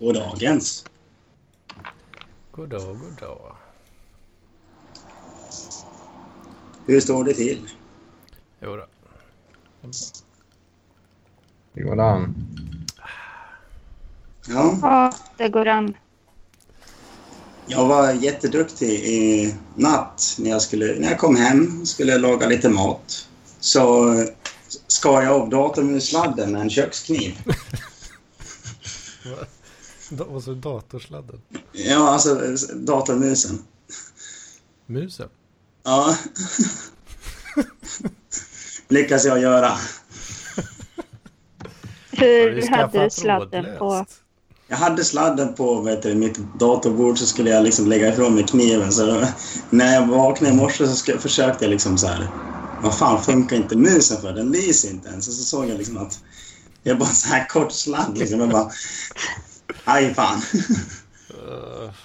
God dagens. God dag, god dag. Hur står det till? Jo då. Det går an. Ja, Ja, det går an. jag var jätteduktig i natt när jag, skulle, när jag kom hem och skulle laga lite mat. Så skar jag av datormussladden med en kökskniv. Da- Och så datorsladden. Ja, alltså datormusen. Musen. Ja. Lyckas jag göra. Du Hur hade du sladden på? trådlöst? Jag hade sladden på vet du, mitt datorbord så skulle jag liksom lägga ifrån mig kniven. Så när jag vaknade i morse så försökte jag liksom så här. Vad fan funkar inte musen för? Den lyser inte ens. Och så såg jag liksom att det är bara så här kort sladd liksom. Jag bara... Aj fan. Eh,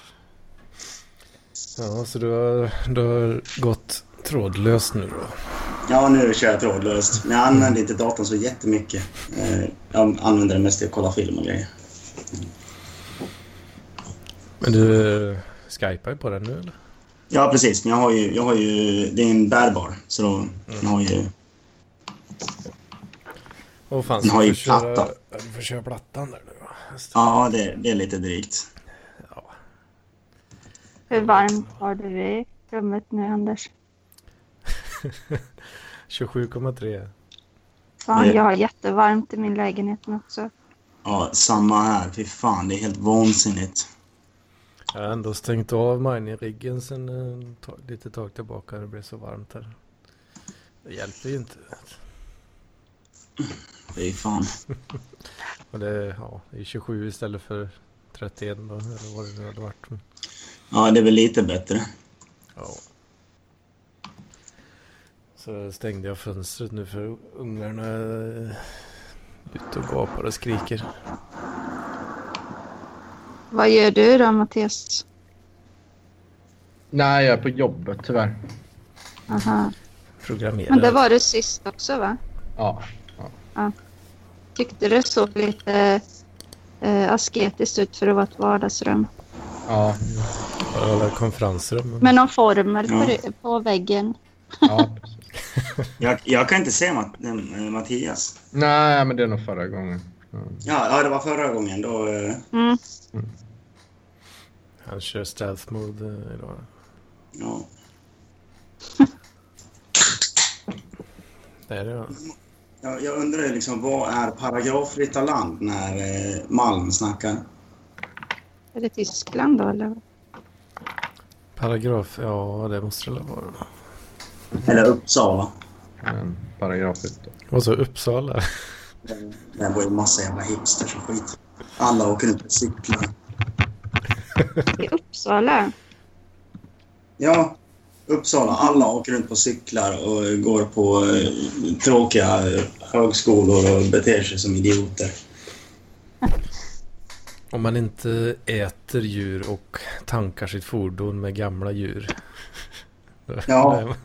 Ja, så du har, du har gått trådlöst nu då? Ja, nu kör jag trådlöst. Men jag använder inte datorn så jättemycket. Eh, Jag använder den mest till att kolla film och grejer. Men du skypar ju på den nu eller? Ja, precis. Men jag har ju... Jag har ju det är en bärbar. Så då, jag har ju... Åh fan, Den har ju platta. du får köra plattan där nu det. Ja, det, det är lite drygt. Ja. Hur varmt har du i rummet nu, Anders? 27,3. Fan, jag har jättevarmt i min lägenhet nu också. Ja, samma här. Fy fan, det är helt vansinnigt. Jag har ändå stängt av mining-riggen sen eh, tag, lite tag tillbaka. Det blev så varmt här. Det hjälper ju inte. Fy fan. Och det, är- ja, det är 27 istället för 31 då, eller vad det nu hade varit. Ja, det är väl lite bättre. Ja. Så stängde jag fönstret nu för ungarna är ute och gapar och skriker. Vad gör du då, Mattias? Nej, jag är på jobbet tyvärr. Aha. Programmera. Men det var du sist också, va? Ja. Tyckte det såg lite eh, asketiskt ut för att vara ett vardagsrum. Ja. Alla konferensrum. Med någon formel Ja. på, på väggen. ja. Jag, jag kan inte se Matt, äh, Mattias. Nej, men det är nog förra gången. Ja. Ja, ja, det var förra gången. Då, eh, Mm. Han kör stealth mode eh, idag. ja. Det är det. Jag, jag undrar liksom, vad är paragrafrytta land när eh, Malm snackar? Är det Tyskland då, eller? Paragraf, ja det måste det väl vara. Eller Uppsala. En paragraf ute. Och så Uppsala. Där bor ju massa jävla hipsters och skit. Alla åker runt på cyklar. I Uppsala? Ja, Uppsala. Alla åker runt på cyklar och går på eh, tråkiga eh, högskolor och beter sig som idioter. Om man inte äter djur och tankar sitt fordon med gamla djur. Ja. då är man-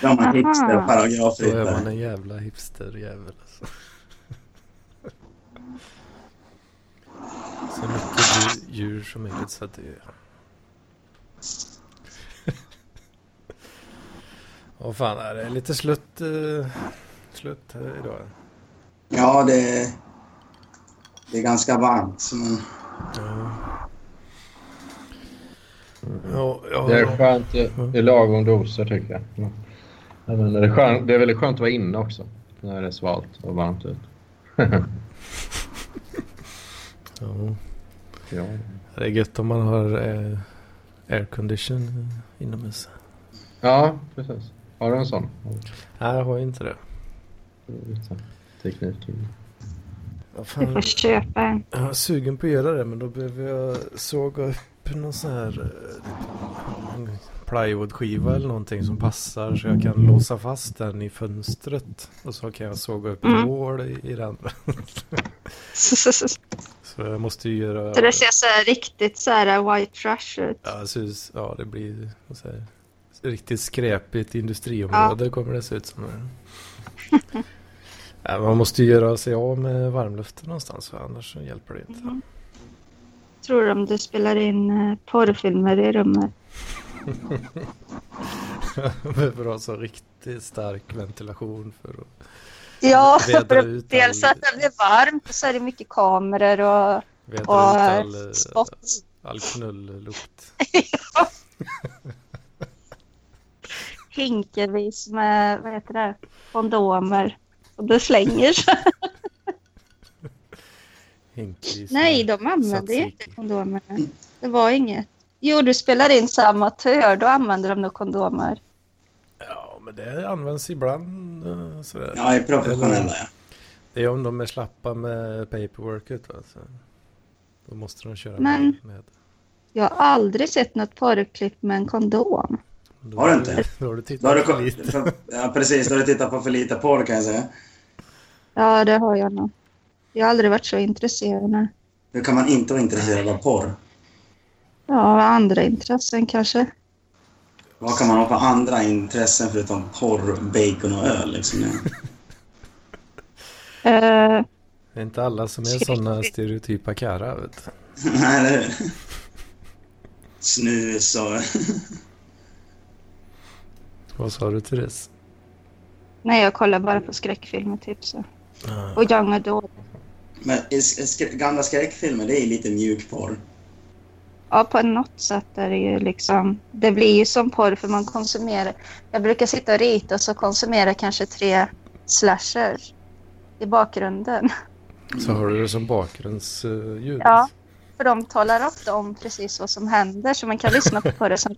De är Aha. hipster och Då är man en jävla hipsterjävel alltså. Så mycket djur, djur som möjligt så att det... Vad fan är det? Lite slutt, uh, slutt här idag. Ja, det, det är ganska varmt. Så man, Ja. Ja, ja. Det är skönt. Det det är lagom doser tycker jag. Ja. Jag menar, det, är skönt, det är väldigt skönt att vara inne också. När det är svalt och varmt ut. ja. ja. Det är gött om man har eh, aircondition eh, inomhus. ja, precis. Har du en sån? Nej, jag har inte det. Teknik. Du fan? får köpa en. Jag är sugen på att göra det men då behöver jag såga upp någon sån här eh, en plywoodskiva eller någonting som passar så jag kan låsa fast den i fönstret. Och så kan jag såga upp Mm. hål i, i den. Så Så jag måste ju göra... det ser så här riktigt så här white trash ut. Ja, ut- ja, det blir säger, jag, riktigt skräpigt industriområde kommer det se ut som. ja, man måste ju göra sig av med varmluften någonstans för annars hjälper det inte. Mm. tror de du spelar in eh, porrfilmer i rummet. Det bra så riktigt stark ventilation för att Ja, för dels all- att det blir varmt och så är det mycket kameror och... veta Och, all, eh, spott. all knulllukt. hinkevis med, vad heter det, kondomer. Och det slänger sig. Hinkvis Nej, de använde ju inte kondomer. Det var inget. Jo, du spelar in som amatör, då använder de nog kondomer. Ja, men det används ibland eh, sådär. Ja, är professionella ja. Det är om de är slappa med paperworket. Alltså. Då måste de köra Men- med. med. Jag har aldrig sett något porrklipp med en kondom. Då Har du inte? Då har du Då tittat har du, för ko- lite. för, ja, precis. Då har du tittat på för lite porr kan jag säga. Ja, det har jag nog. Jag har aldrig varit så intresserad. nej. Hur kan man inte vara intresserad av porr? Ja, andra intressen kanske. Vad kan man ha för andra intressen förutom porr, bacon och öl? Liksom? Eh, Det är inte alla som är sådana stereotypa karlar. Nej, eller hur? Snus och... Vad sa du Therese? nej, jag kollar bara på skräckfilmer typ så. Ah. Och young adult. Men sk- gamla skräckfilmer, det är lite mjuk porr. Ja, på något sätt är det ju liksom... Det blir ju som porr för man konsumerar... Jag brukar sitta och rita och så konsumerar kanske tre slashers i bakgrunden. Så har du det som bakgrundsljud? Ja. För de talar ofta om precis vad som händer så man kan lyssna på det som...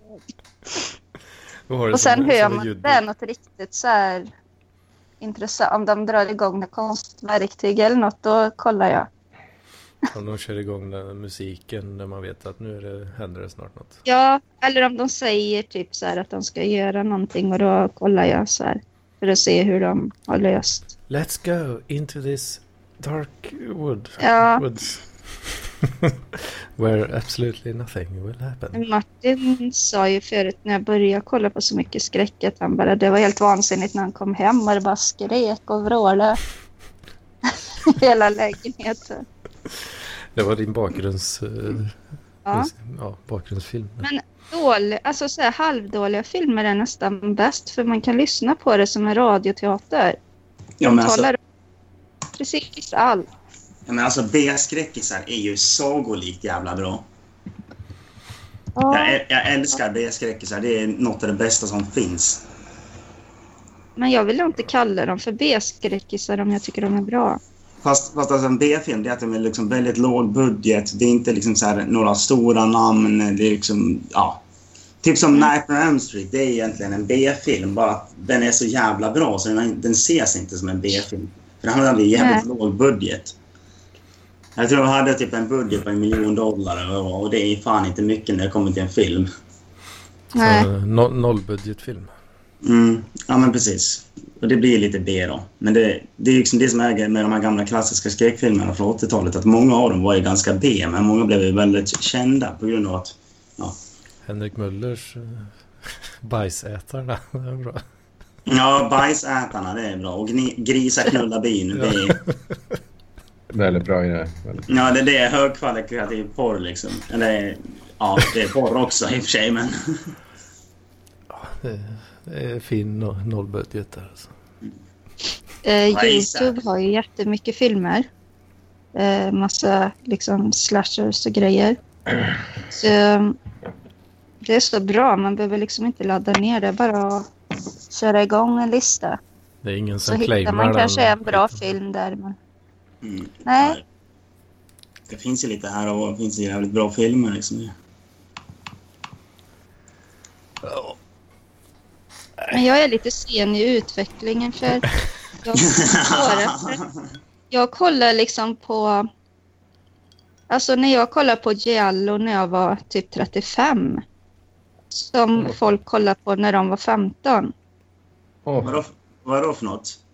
Och, sen som- hör man det är något riktigt så här intressant. Om de drar igång något konstverktyg eller något, då kollar jag. Om de kör igång den musiken när man vet att nu är det, händer det snart något. Ja, eller om de säger typ så här att de ska göra någonting och då kollar jag så här för att se hur de har löst. Let's go into this dark wood. Ja. Woods. Where absolutely nothing will happen. Martin sa ju förut när jag började kolla på så mycket skräck att han bara, det var helt vansinnigt när han kom hem och det bara skrek och vrålade. Hela lägenheten. Det var din bakgrunds, eh, Ja. ja, bakgrundsfilm. Men dålig, alltså så här, halvdåliga filmer är nästan bäst för man kan lyssna på det som en radioteater. Ja, De men alltså, talar om precis allt. Ja, men alltså B-skräckisar är ju sagolikt jävla bra. Ja, Jag, äl- jag älskar B-skräckisar. Det är något av det bästa som finns. men jag vill inte kalla dem för B-skräckisar om jag tycker de är bra. Fast, fast alltså en B-film, det är att de är liksom väldigt låg budget. Det är inte liksom så här några stora namn. Det är liksom, ja. Typ som Nightmare on Elm Street, det är egentligen en B-film. Bara att den är så jävla bra så den, den ses inte som en B-film. För den hade jävligt låg budget. Jag tror jag hade typ en budget på en miljon dollar och det är fan inte mycket när det kommer till en film. Nej. No, nollbudgetfilm. Mm, ja men precis. Och det blir lite B då. Men det, det är liksom det som är med de här gamla klassiska skräckfilmerna från 80-talet. Att många av dem var ju ganska B, men många blev ju väldigt kända på grund av att... Henrik Möllers uh, Bajsätarna. Det är bra. Ja, Bajsätarna, det är bra. Och gni, Grisa knulla bin, det är... Väldigt bra. Väldigt. Ja, det, det är högkvalitativ porr liksom. Eller ja, det är porr också i och för sig, men... Det, det är fin no, nollbudget där alltså. Eh? Youtube har ju jättemycket filmer. Eh, massa liksom slashers och grejer. Så, det är så bra, man behöver liksom inte ladda ner det. Bara köra igång en lista. Det är ingen Så som hittar claimar man den kanske en bra film där. Men... Mm. Nej. Det finns ju lite här och det finns ju jävligt bra filmer liksom. Men jag är lite sen i utvecklingen för jag, svårare. jag kollar liksom på... Alltså när jag kollar på Giallo när jag var typ 35. Som folk kollar på när de var 15. Åh, Vadå, vadå för något?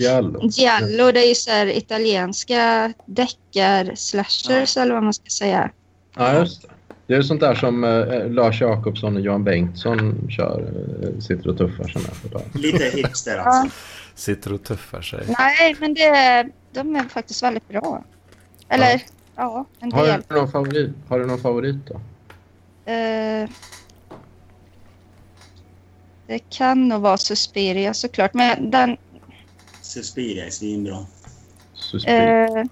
Giallo. Giallo det är ju så här italienska deckar slashers eller vad man ska säga. Ja, just det. Det är sånt där som eh, Lars Jakobsson och Johan Bengtsson kör. Eh, sitter och tuffar sig med. Lite hipster alltså. Sitter och tuffar sig. Nej, men det, är- de är faktiskt väldigt bra. Eller, ja. ja, en Har del. du någon favorit, har du någon favorit då? Eh, det kan nog vara Suspiria såklart. Men den... Suspiria är svinbra. Suspir. Eh,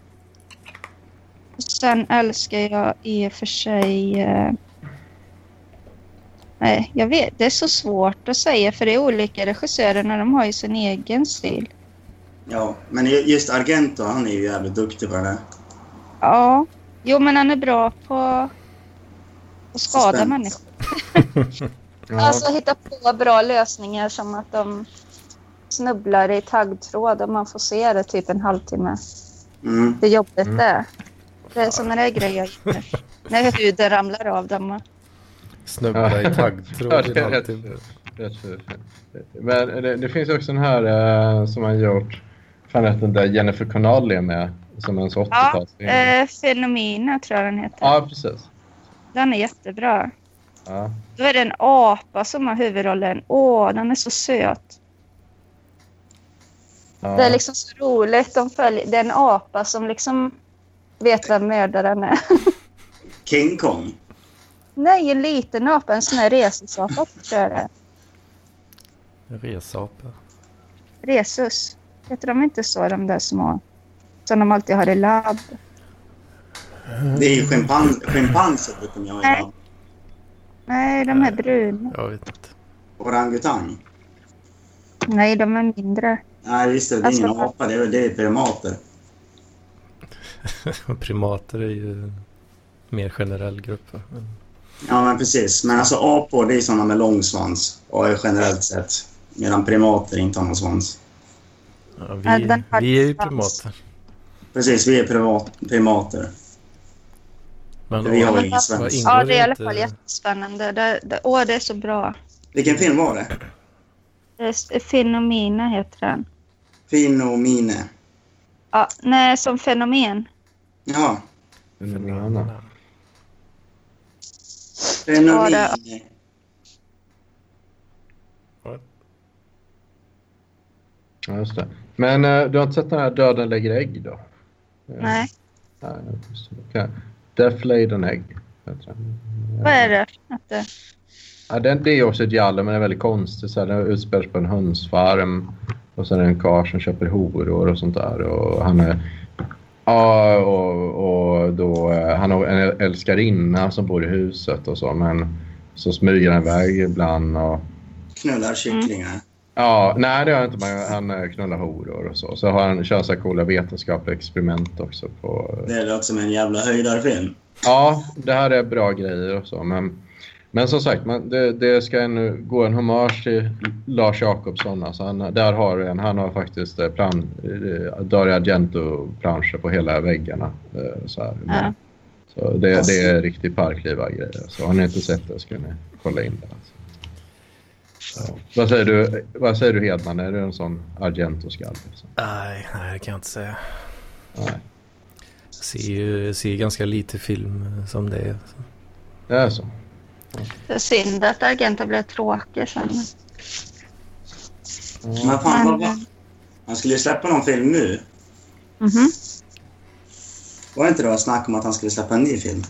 sen älskar jag i och för sig... Eh, nej, jag vet. Det är så svårt att säga för det är olika regissörer när de har ju sin egen stil. Ja, men just Argento, han är ju jävligt duktig på det där. Ja, jo men han är bra på att skada Suspens. människor. Ja. Alltså hitta på bra lösningar som att de snubblar i taggtråd och man får se det typ en halvtimme. Mm. Hur jobbigt Mm. det är. Det är sådana där grejer. När huden ramlar av dem. Snubbla i Ja, taggtråd det i en är rätt, rätt. Men det, det finns ju också den här eh, som har gjort... Fan vet den där Jennifer Connelly är med. Som en så Ja, 80-talsfilm. eh, Fenomena tror jag den heter. Ja, precis. Den är jättebra. Ja. Då är det en apa som har huvudrollen. Åh, den är så söt. Ja. Det är liksom så roligt. De följer, det är en apa som liksom vet vem mördaren är. King Kong. Nej, en liten apa. En sån här resesapa tror jag det resapa. Resus. Heter de inte så, de där små? Som de alltid har i labb. Det är ju schimpans, schimpanser brukar man ha i Nej. labb. Nej, de är bruna. Jag vet inte. Orangutang. Nej, de är mindre. Nej, just det. Det är ingen Alltså- apa. Det är, det är primater. Primater är ju en mer generell grupp. Ja, men precis. Men alltså apor, det är sådana med lång svans. Och är generellt sett. Medan primater inte har någon svans. ja, vi, vi är ju primater. Precis, vi är privat, primater. Men Vi har ingen svans. Ja, det är i alla fall jättespännande. Det, det, åh, det är så bra. Vilken film var det? Är Fenomena heter den. Finomine. Ja, nej, som fenomen. Jaha. Fenomena. Fenomine. Ja, just det. Men eh, du har inte sett den här Döden lägger ägg då? Eh, Nej, Nej, just det. Okej. Death laid an egg. Heter den. vad är det? Att det? Ja, den, det är också ett giallo, men det är väldigt konstigt. Så här, den utspelar sig på en hönsfarm. Och sen är det en karl som köper horor och sånt där. Och han är... Ja, och, och då... eh, Han har en älskarinna som bor i huset och så, men så smyger han iväg ibland och... Knullar kycklingar. Ja, nej det han inte. Men han eh, knullar horor och så. Så har han kör så här coola vetenskapliga experiment också på... Det låter som en jävla höjdarfilm. Ja, det här är bra grejer och så. Men, men som sagt, man, det, det ska en, gå en hommage till Lars Jakobsson. Alltså han, där har du en, han har faktiskt eh, plan, eh, Dario Argento-planscher på hela väggarna. eh, Så, här. Men, Ja. så det, det är riktigt parkliva-grejer. Så har ni inte sett det ska ni kolla in det. Alltså. Så, vad, säger du, vad säger du Hedman? Är du en sån Argento-skalle? Liksom? Nej, nej, det kan jag inte säga. Nej. Ser ju ser ganska lite film som det är. Det är så? Det är synd att Argenta blev tråkig sen. Men fan, vad Han skulle ju släppa någon film nu. Mhm. Var det inte det var snack om att han skulle släppa en ny film?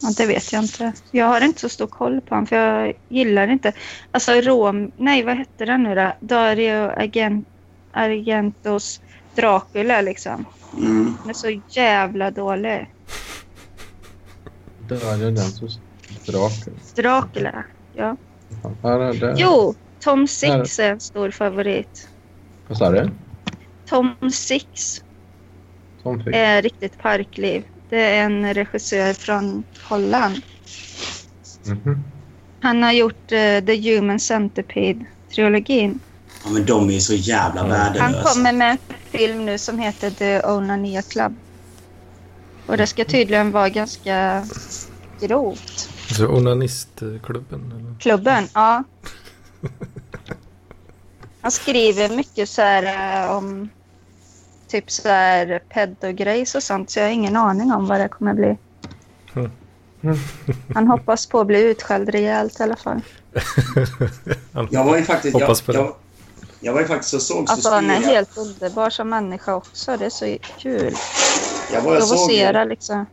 Ja, det vet jag inte. Jag har inte så stor koll på honom för jag gillar inte... Alltså Rom... Nej, vad hette den nu då? Dario Argent, Argentos Dracula liksom. Mm. Den är så jävla dålig. Dario Argentos Dracula. Dracula. Ja. Ja, Jo, Tom Six är en stor favorit. Vad sa du? Tom Six Tom fick. är riktigt parkliv. Det är en regissör från Holland. Mhm. Han har gjort eh, The Human Centipede-trilogin. Ja, men de är så jävla Mm. Han värdelösa. kommer med en film nu som heter The Onania Club. Och det ska tydligen vara ganska grovt. Så onanistklubben eller? Klubben, ja. Han skriver mycket så här eh, om typ så här pedogrejs och sånt så jag har ingen aning om vad det kommer bli. Mm. Han hoppas på att bli utskälld rejält i alla fall. Jag var ju faktiskt... Jag, Hoppas på det. jag, jag var ju faktiskt och såg Alltså han är helt underbar som människa också. Det är så kul. Jag var och såg... provocera liksom.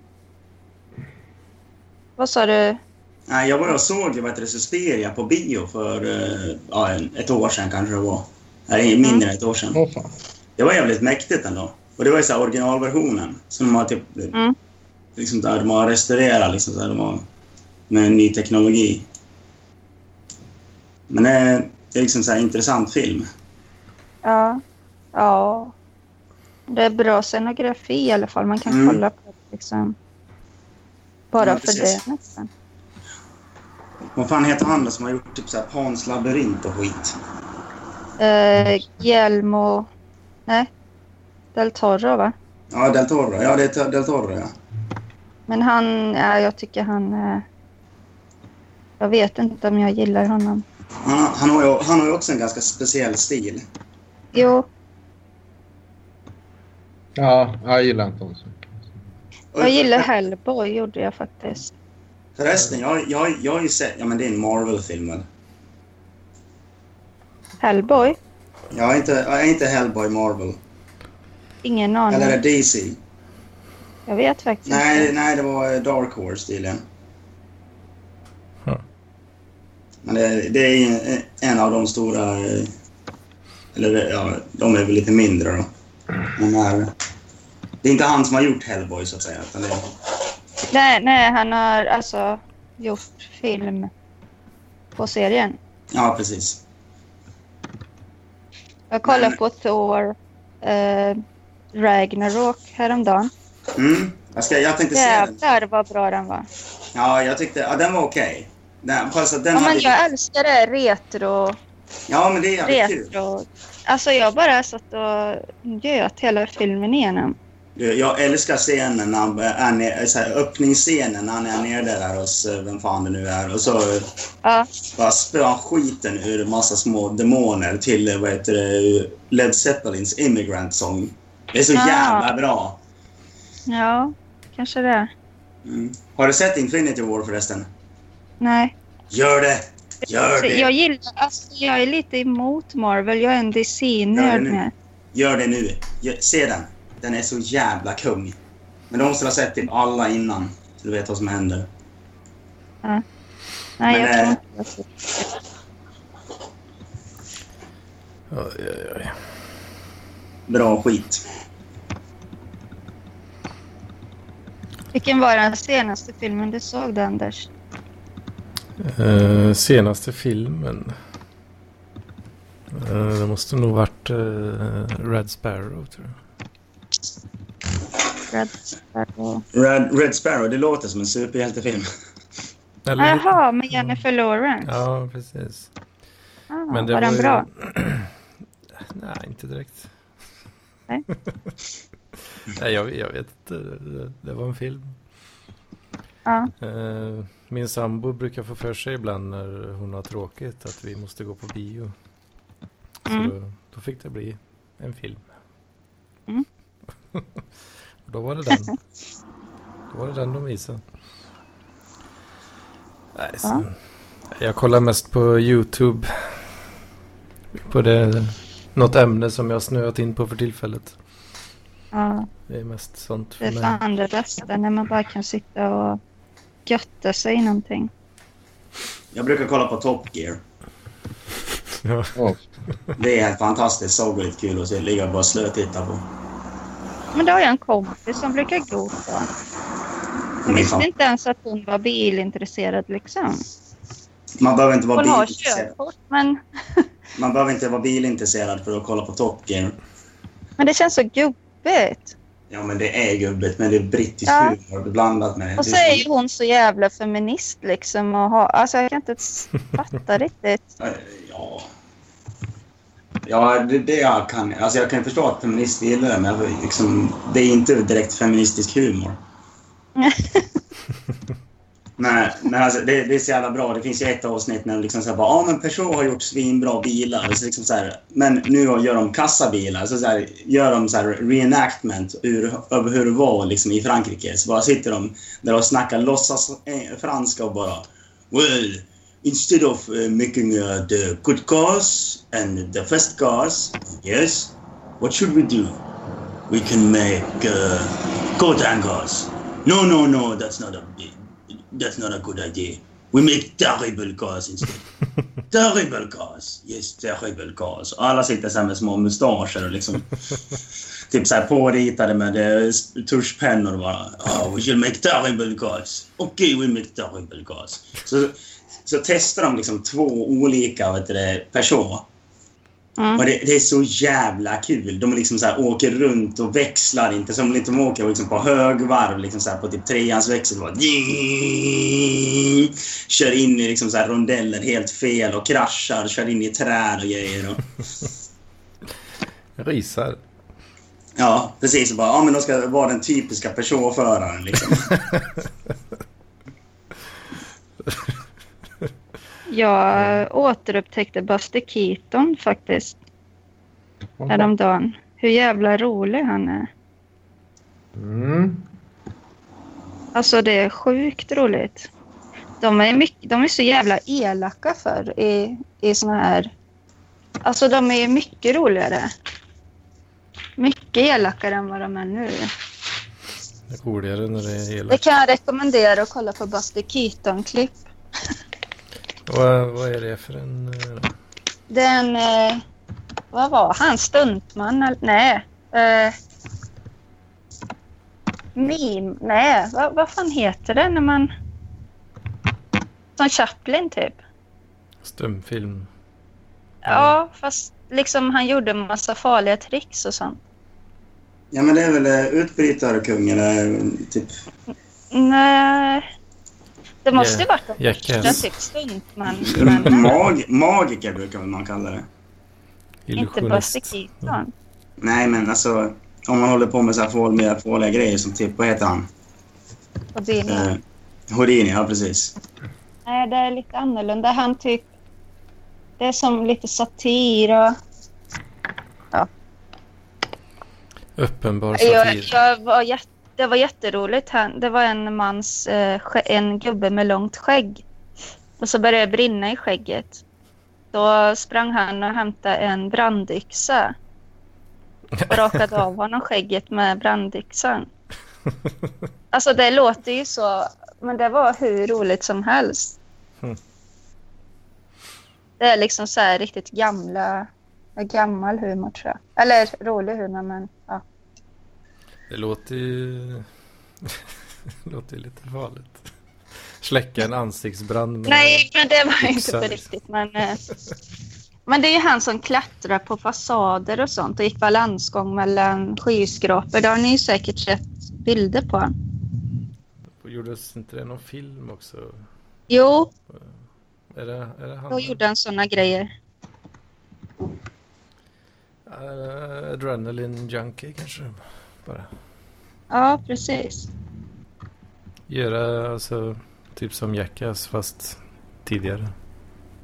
Vad sa du? Nej, jag var och såg vad heter det, Suspiria på bio för eh, ja, ett år sedan kanske det var. Nej, mindre än ett år sedan. Det var jävligt mäktigt ändå. Och det var ju så här originalversionen som de har typ... Mm. Liksom där de har restaurerat liksom så här, de har, med ny teknologi. Men det är, det är liksom så här intressant film. Ja. Ja. Det är bra scenografi i alla fall. Man kan Mm. kolla på det liksom. Bara Ja, för det nästan. Vad fan heter han som har gjort typ så här Pans labyrint och skit? Eh, Guillermo... Nej. Del Toro va? Ja, Del Toro. Ja, det är Del Toro, ja. Men han... Ja, jag tycker han... Eh, jag vet inte om jag gillar honom. Han, han, har ju, han har ju också en ganska speciell stil. Jo, Ja, jag gillar inte honom så mycket. jag gillar Hellboy gjorde jag faktiskt. Förresten, jag, jag, jag har ju sett... Ja, men det är en Marvel-film väl? Hellboy? Jag är inte, jag är inte Hellboy Marvel. Ingen aning. Eller är det DC? Jag vet faktiskt Nej, inte. nej, det var Dark Horse tydligen. Men det, det är en, av de stora... eh, Eller ja, de är väl lite mindre då. Men här, det är inte han som har gjort Hellboy så att säga. Utan det är, Nej, nej, han har alltså gjort film på serien. ja, precis. Jag kollade Men- på Thor eh, Ragnarok häromdagen. Mm. Jag, ska, jag tänkte se den. Jävlar vad bra den var. Ja, jag tyckte... Ja, den var okej. Den, att den Ja, men jag älskar det retro, ja, men det är jävligt kul. retro. Alltså jag bara satt och njöt hela filmen igenom. Du, Jag älskar scenen när han är ner, så här, öppningsscenen när han är nere där hos eh, vem fan det nu är. Och så Ja, bara spöar han skiten ur en massa små demoner till eh, vad heter det, Led Zeppelins Immigrant Song. Det är så Ja. jävla bra. ja, kanske det. Mm. Har du sett Infinity War förresten? Nej. Gör det! Gör det! jag gillar, alltså jag är lite emot Marvel. Jag är en Ja, DC-nörd. Gör det nu! Gör, se den! Den är så jävla kung. Men de måste ha sett typ alla innan. Så du vet vad som händer. Nej, Men, jag eh, tror inte ser. Oj, oj, oj. Bra skit. Vilken var den senaste filmen du såg, Anders? Eh, senaste filmen. Eh, det måste nog varit eh, Red Sparrow tror jag. Red Sparrow. Red, Red Sparrow, det låter som en superhjältefilm. Eller, Jaha, med Jennifer Lawrence. Ja, precis. Ah, Men det var var, den ju- bra? Nej, inte direkt. Nej. Nej, jag, jag vet inte. Det, det var en film. Ja. Eh, min sambo brukar få för sig ibland när hon har tråkigt att vi måste gå på bio. Så Mm. då, då fick det bli en film. Mm. Då var det den. Då var det den de visade. Nej, så, Jag kollar mest på YouTube. På det, något ämne som jag snöat in på för tillfället. ja, Det är mest sånt det för är mig. fan det bästa när man bara kan sitta och götta sig i någonting. Jag brukar kolla på Top Gear. Ja. Det är helt fantastiskt sagolikt kul att se, ligga och bara slötitta på. Men då har jag en kompis som brukar gå på. Jag Men visste fan, inte ens att hon var bilintresserad liksom. Man behöver inte vara Hon har bilintresserad. körkort men, Man behöver inte vara bilintresserad för att kolla på Top Gear. men det känns så gubbigt. Ja, men det är gubbigt, men det är brittisk Ja. humor blandat med... Och så är ju hon så jävla feminist liksom. Och ha, alltså jag kan inte fatta riktigt. Ja. Ja, det, det jag kan... Alltså jag kan förstå att feminister gillar det, men liksom, det är inte direkt feministisk humor. Nej, men alltså, det, det är så jävla bra. Det finns ju ett avsnitt när de liksom här, bara ja men Peugeot har gjort svinbra bilar. Så liksom så här, men nu gör de kassabilar. Så, så här, gör de så här reenactment ur, över hur det var liksom i Frankrike. Så bara sitter de där och snackar låtsas eh, franska och bara Well, instead of uh, making uh, the good cars and the fast cars, yes, what should we do? We can make uh, good hangers. No, no, no, that's not a that's not a good idea. We make terrible cars instead. terrible cars. Yes, terrible cars. Och alla sitter så här med små mustascher och liksom typ så här påritade med eh, tuschpennor bara oh, we should make terrible cars. Okej, okay, we make terrible cars. Så, så testar de liksom två olika vet du, Peugeot. Mm. Och det, det, är så jävla kul. De liksom så här, åker runt och växlar inte som de åker liksom på högvarv liksom så här, på typ treans växel. Bara, kör in i liksom så här, rondeller helt fel och kraschar. Kör in i träd och grejer. Och... Risar. Ja, precis. Och bara, ja, men de ska vara den typiska Peugeot-föraren. Liksom. Jag återupptäckte Buster Keaton faktiskt. Häromdagen. Hur jävla rolig han är. Mm. Alltså det är sjukt roligt. De är, mycket, de är så jävla elaka för i, i såna här... Alltså de är mycket roligare. Mycket elakare än vad de är nu. Det är roligare när det är elakt. Det kan jag rekommendera att kolla på Buster Keaton-klipp. Vad, vad är det för en... Uh... Det är en... Uh, vad var han? Stuntman? Nej. Uh, meme? Nej. Vad, vad fan heter det när man... Som Chaplin typ. Stumfilm. Ja, fast liksom han gjorde en massa farliga tricks och sånt. Ja, men det är väl utbrytarkungen, typ? Nej. Det måste ju varit de första typ stuntman. Mag magiker brukar man kalla det. Inte Buster Keaton. Mm. Nej, men alltså om man håller på med så här fåliga, fåliga grejer som typ, vad heter han? Houdini. Eh, Houdini, ja precis. Nej, det är lite annorlunda. Han typ... Det är som lite satir och... Ja. Uppenbar satir. Jag, jag var jätte det var jätteroligt. Det var en mans, eh, en gubbe med långt skägg. Och så började det brinna i skägget. Då sprang han och hämtade en brandyxa. Och rakade av honom skägget med brandyxan. Alltså det låter ju så, men det var hur roligt som helst. Mm. Det är liksom så här riktigt gamla, gammal humor tror jag. Eller rolig humor men ja. Det låter ju... det låter ju lite farligt. Släcka en ansiktsbrand med Nej, men det var inte på riktigt. Men, eh, men det är ju han som klättrar på fasader och sånt och gick balansgång mellan skyskrapor. Det har ni säkert sett bilder på. Gjordes inte det någon film också? Jo. Är det, är det han? Då gjorde han sådana grejer. Uh, adrenaline junkie kanske? bara. Ja, precis. Göra alltså typ som Jackass fast tidigare.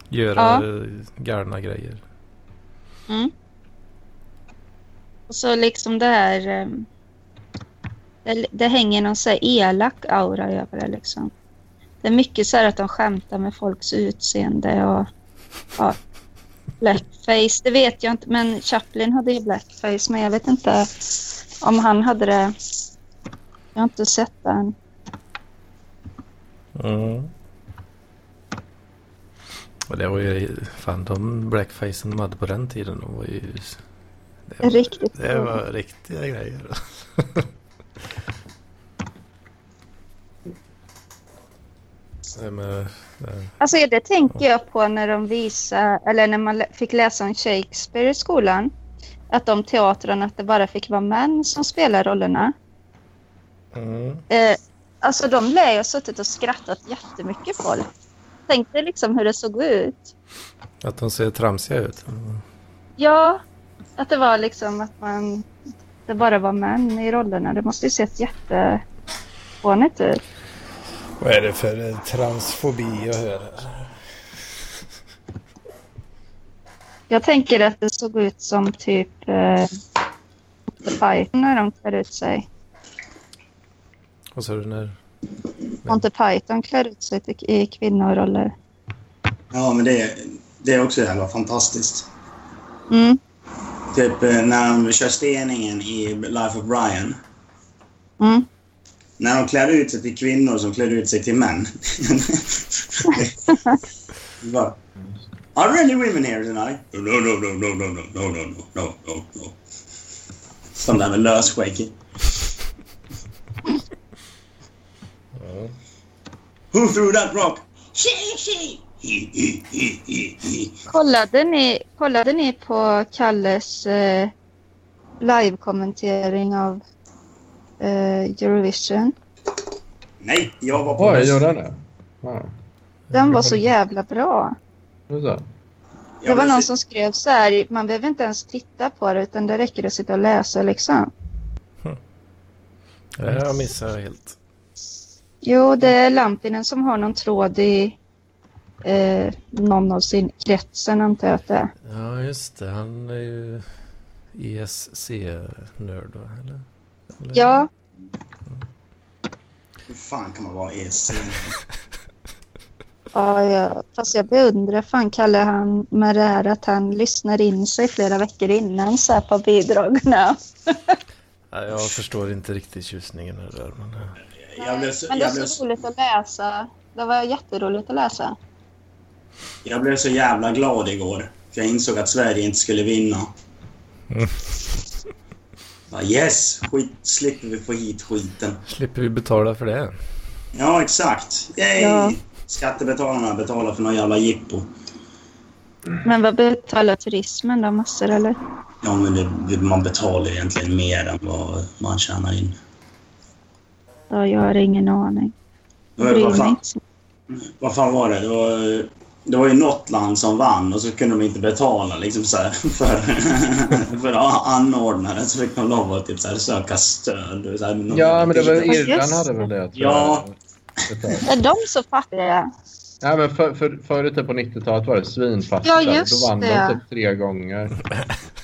Göra ja. galna grejer. Mm. Och så liksom det här... Ehm, det, det hänger någon så elak aura över det liksom. Det är mycket så här att de skämtar med folks utseende och ja, blackface. Det vet jag inte, men Chaplin hade ju blackface, men jag vet inte om han hade det. Jag har inte sett den. Mm. Och det var ju fan de blackfacen de hade på den tiden. De var ju... Det var, Riktigt Det var riktiga grejer. det med, det. Alltså det tänker jag på när de visar, eller när man fick läsa om Shakespeare i skolan att de teatrarna att det bara fick vara män som spelar rollerna. Mm. Eh, alltså de lär ju suttit och skrattat jättemycket folk. Tänk dig liksom hur det såg ut. Att de ser tramsiga ut? Ja, att det var liksom att man... Det bara var män i rollerna. Det måste ju sett jättefånigt ut. Vad är det för transfobi jag hör här? Jag tänker att det såg ut som typ eh, Python när de klär ut sig. Vad sa du när? Monty Python klär ut sig i kvinnoroller. Ja, men det, det är också jävla fantastiskt. Mm. Typ eh, när de kör steningen i Life of Brian. Mm. när de klär ut sig till kvinnor som klär ut sig till män. Bara, Are there any women here tonight? No, no, no, no, no, no, no, no, no, no, no, no, no. Som där med lösskägg. Who threw that rock? She, she! He, he, he. Kollade ni, kollade ni på Kalles eh, live-kommentering av eh, Eurovision? Nej, jag var på Oj, gjorde han det? Ja. Den var så jävla bra. Det var någon som skrev så här, man behöver inte ens titta på det utan det räcker att sitta och läsa liksom. Det här missar jag helt. Jo, det är Lampinen som har någon tråd i eh, någon av sin kretsen antar jag att det är. Ja, just det. Han är ju ESC-nörd, va? Eller? Eller? Ja, Hur fan kan man vara ESC? ja, ja, fast jag beundrar fan Kalle han med det här att han lyssnar in sig flera veckor innan så här på bidragen. Ja, jag förstår inte riktigt tjusningen det där. Men, eh, Jag blev så, Men det är så så, roligt att läsa. Det var jätteroligt att läsa. jag blev så jävla glad igår. För jag insåg att Sverige inte skulle vinna. Mm. Bara, yes! Skit, slipper vi få hit skiten. slipper vi betala för det. Ja, exakt. Yay! Ja. Skattebetalarna betalar för någon jävla jippo. Men vad betalar turismen då? Massor eller? Ja, men det, man betalar egentligen mer än vad man tjänar in. Ja, jag har ingen aning. Vad, fan, vad fan var det? Det var, det var ju något land som vann och så kunde de inte betala liksom så här, för, för anordnaren. Så fick de lov att typ så här, söka stöd. Så här, Ja, men det var Irland det. hade väl det. Ja. Är de så fattiga? Ja, men för, för, förut på 90-talet var det svinfattigt. Ja, just Då vann det. de typ tre gånger.